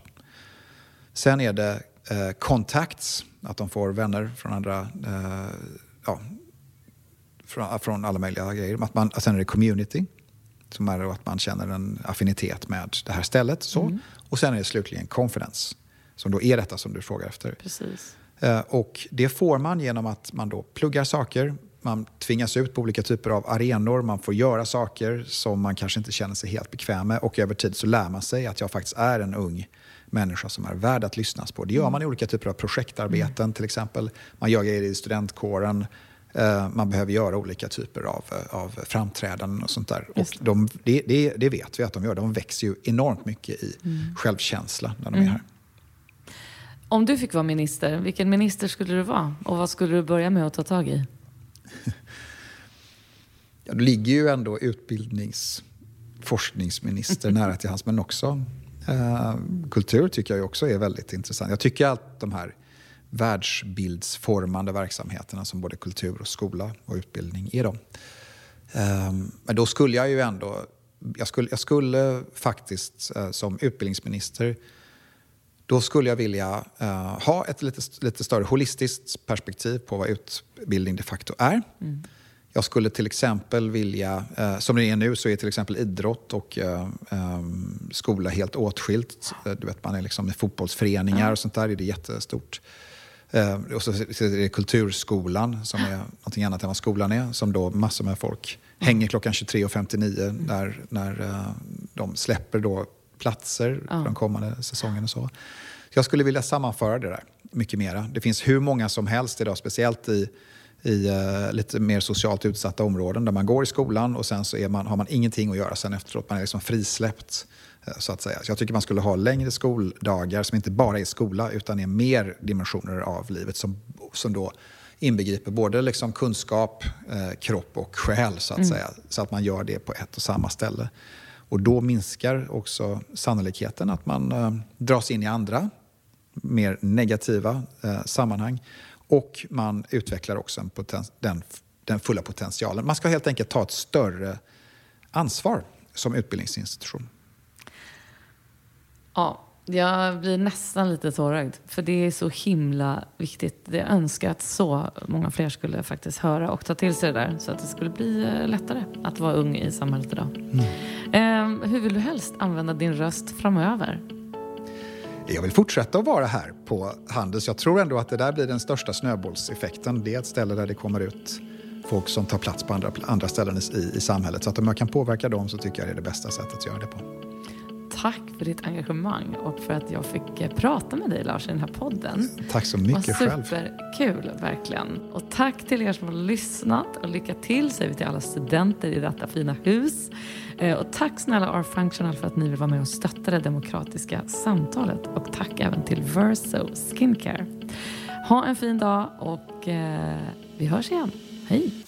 Sen är det eh, contacts, att de får vänner från andra, eh, ja, från, från, alla möjliga grejer. Att man, sen är det community, som är att man känner en affinitet med det här stället. Så. Mm. Och sen är det slutligen confidence, som då är detta som du frågar efter. Precis. Eh, och det får man genom att man då pluggar saker, man tvingas ut på olika typer av arenor, man får göra saker som man kanske inte känner sig helt bekväm med och över tid så lär man sig att jag faktiskt är en ung människa som är värd att lyssnas på. Det gör man i olika typer av projektarbeten mm. till exempel. Man gör grejer i studentkåren. Eh, man behöver göra olika typer av, av framträdanden och sånt där. Och de, det, det, det, vet vi att de gör. De växer ju enormt mycket i mm. självkänsla när de är här. Om du fick vara minister, vilken minister skulle du vara? Och vad skulle du börja med att ta tag i? ja, det ligger ju ändå utbildnings forskningsminister nära till hans, men också eh, kultur tycker jag också är väldigt intressant. Jag tycker att de här världsbildsformande verksamheterna som både kultur och skola och utbildning är de. Eh, men då skulle jag ju ändå, jag skulle, jag skulle faktiskt eh, som utbildningsminister då skulle jag vilja uh, ha ett lite, lite större holistiskt perspektiv på vad utbildning de facto är. Mm. Jag skulle till exempel vilja, uh, som det är nu så är till exempel idrott och uh, um, skola helt åtskilt. du vet, man är liksom i fotbollsföreningar mm. och sånt där, är det jättestort. och så är det kulturskolan som är någonting annat än vad skolan är, som då massor med folk mm. hänger klockan 23.59 när, när de släpper då platser ja. för de kommande säsongerna. Så. Jag skulle vilja sammanföra det där mycket mera. Det finns hur många som helst idag, speciellt i, i uh, lite mer socialt utsatta områden där man går i skolan och sen så är man, har man ingenting att göra sen efteråt. Man är liksom frisläppt. Uh, så att säga. Så jag tycker man skulle ha längre skoldagar som inte bara är skola utan är mer dimensioner av livet som, som då inbegriper både liksom kunskap, eh, kropp och själ så att mm. säga. Så att man gör det på ett och samma ställe. Och då minskar också sannolikheten att man eh, dras in i andra, mer negativa eh, sammanhang. Och man utvecklar också en poten- den, den fulla potentialen. Man ska helt enkelt ta ett större ansvar som utbildningsinstitution. Ja, jag blir nästan lite tårögd. För det är så himla viktigt. Jag önskar att så många fler skulle faktiskt höra och ta till sig det där. Så att det skulle bli eh, lättare att vara ung i samhället idag. Mm. Eh, hur vill du helst använda din röst framöver? Jag vill fortsätta att vara här på Handels. Jag tror ändå att det där blir den största snöbollseffekten. Det är ett ställe där det kommer ut folk som tar plats på andra, andra ställen i, i samhället. Så att om jag kan påverka dem så tycker jag det är det bästa sättet att göra det på. Tack för ditt engagemang och för att jag fick eh, prata med dig Lars i den här podden. Tack så mycket själv. Superkul, verkligen. Och tack till er som har lyssnat och lycka till säger vi till alla studenter i detta fina hus. Eh, och tack snälla R-Functional för att ni vill vara med och stötta det demokratiska samtalet. Och tack även till Verso Skincare. Ha en fin dag och eh, vi hörs igen. Hej!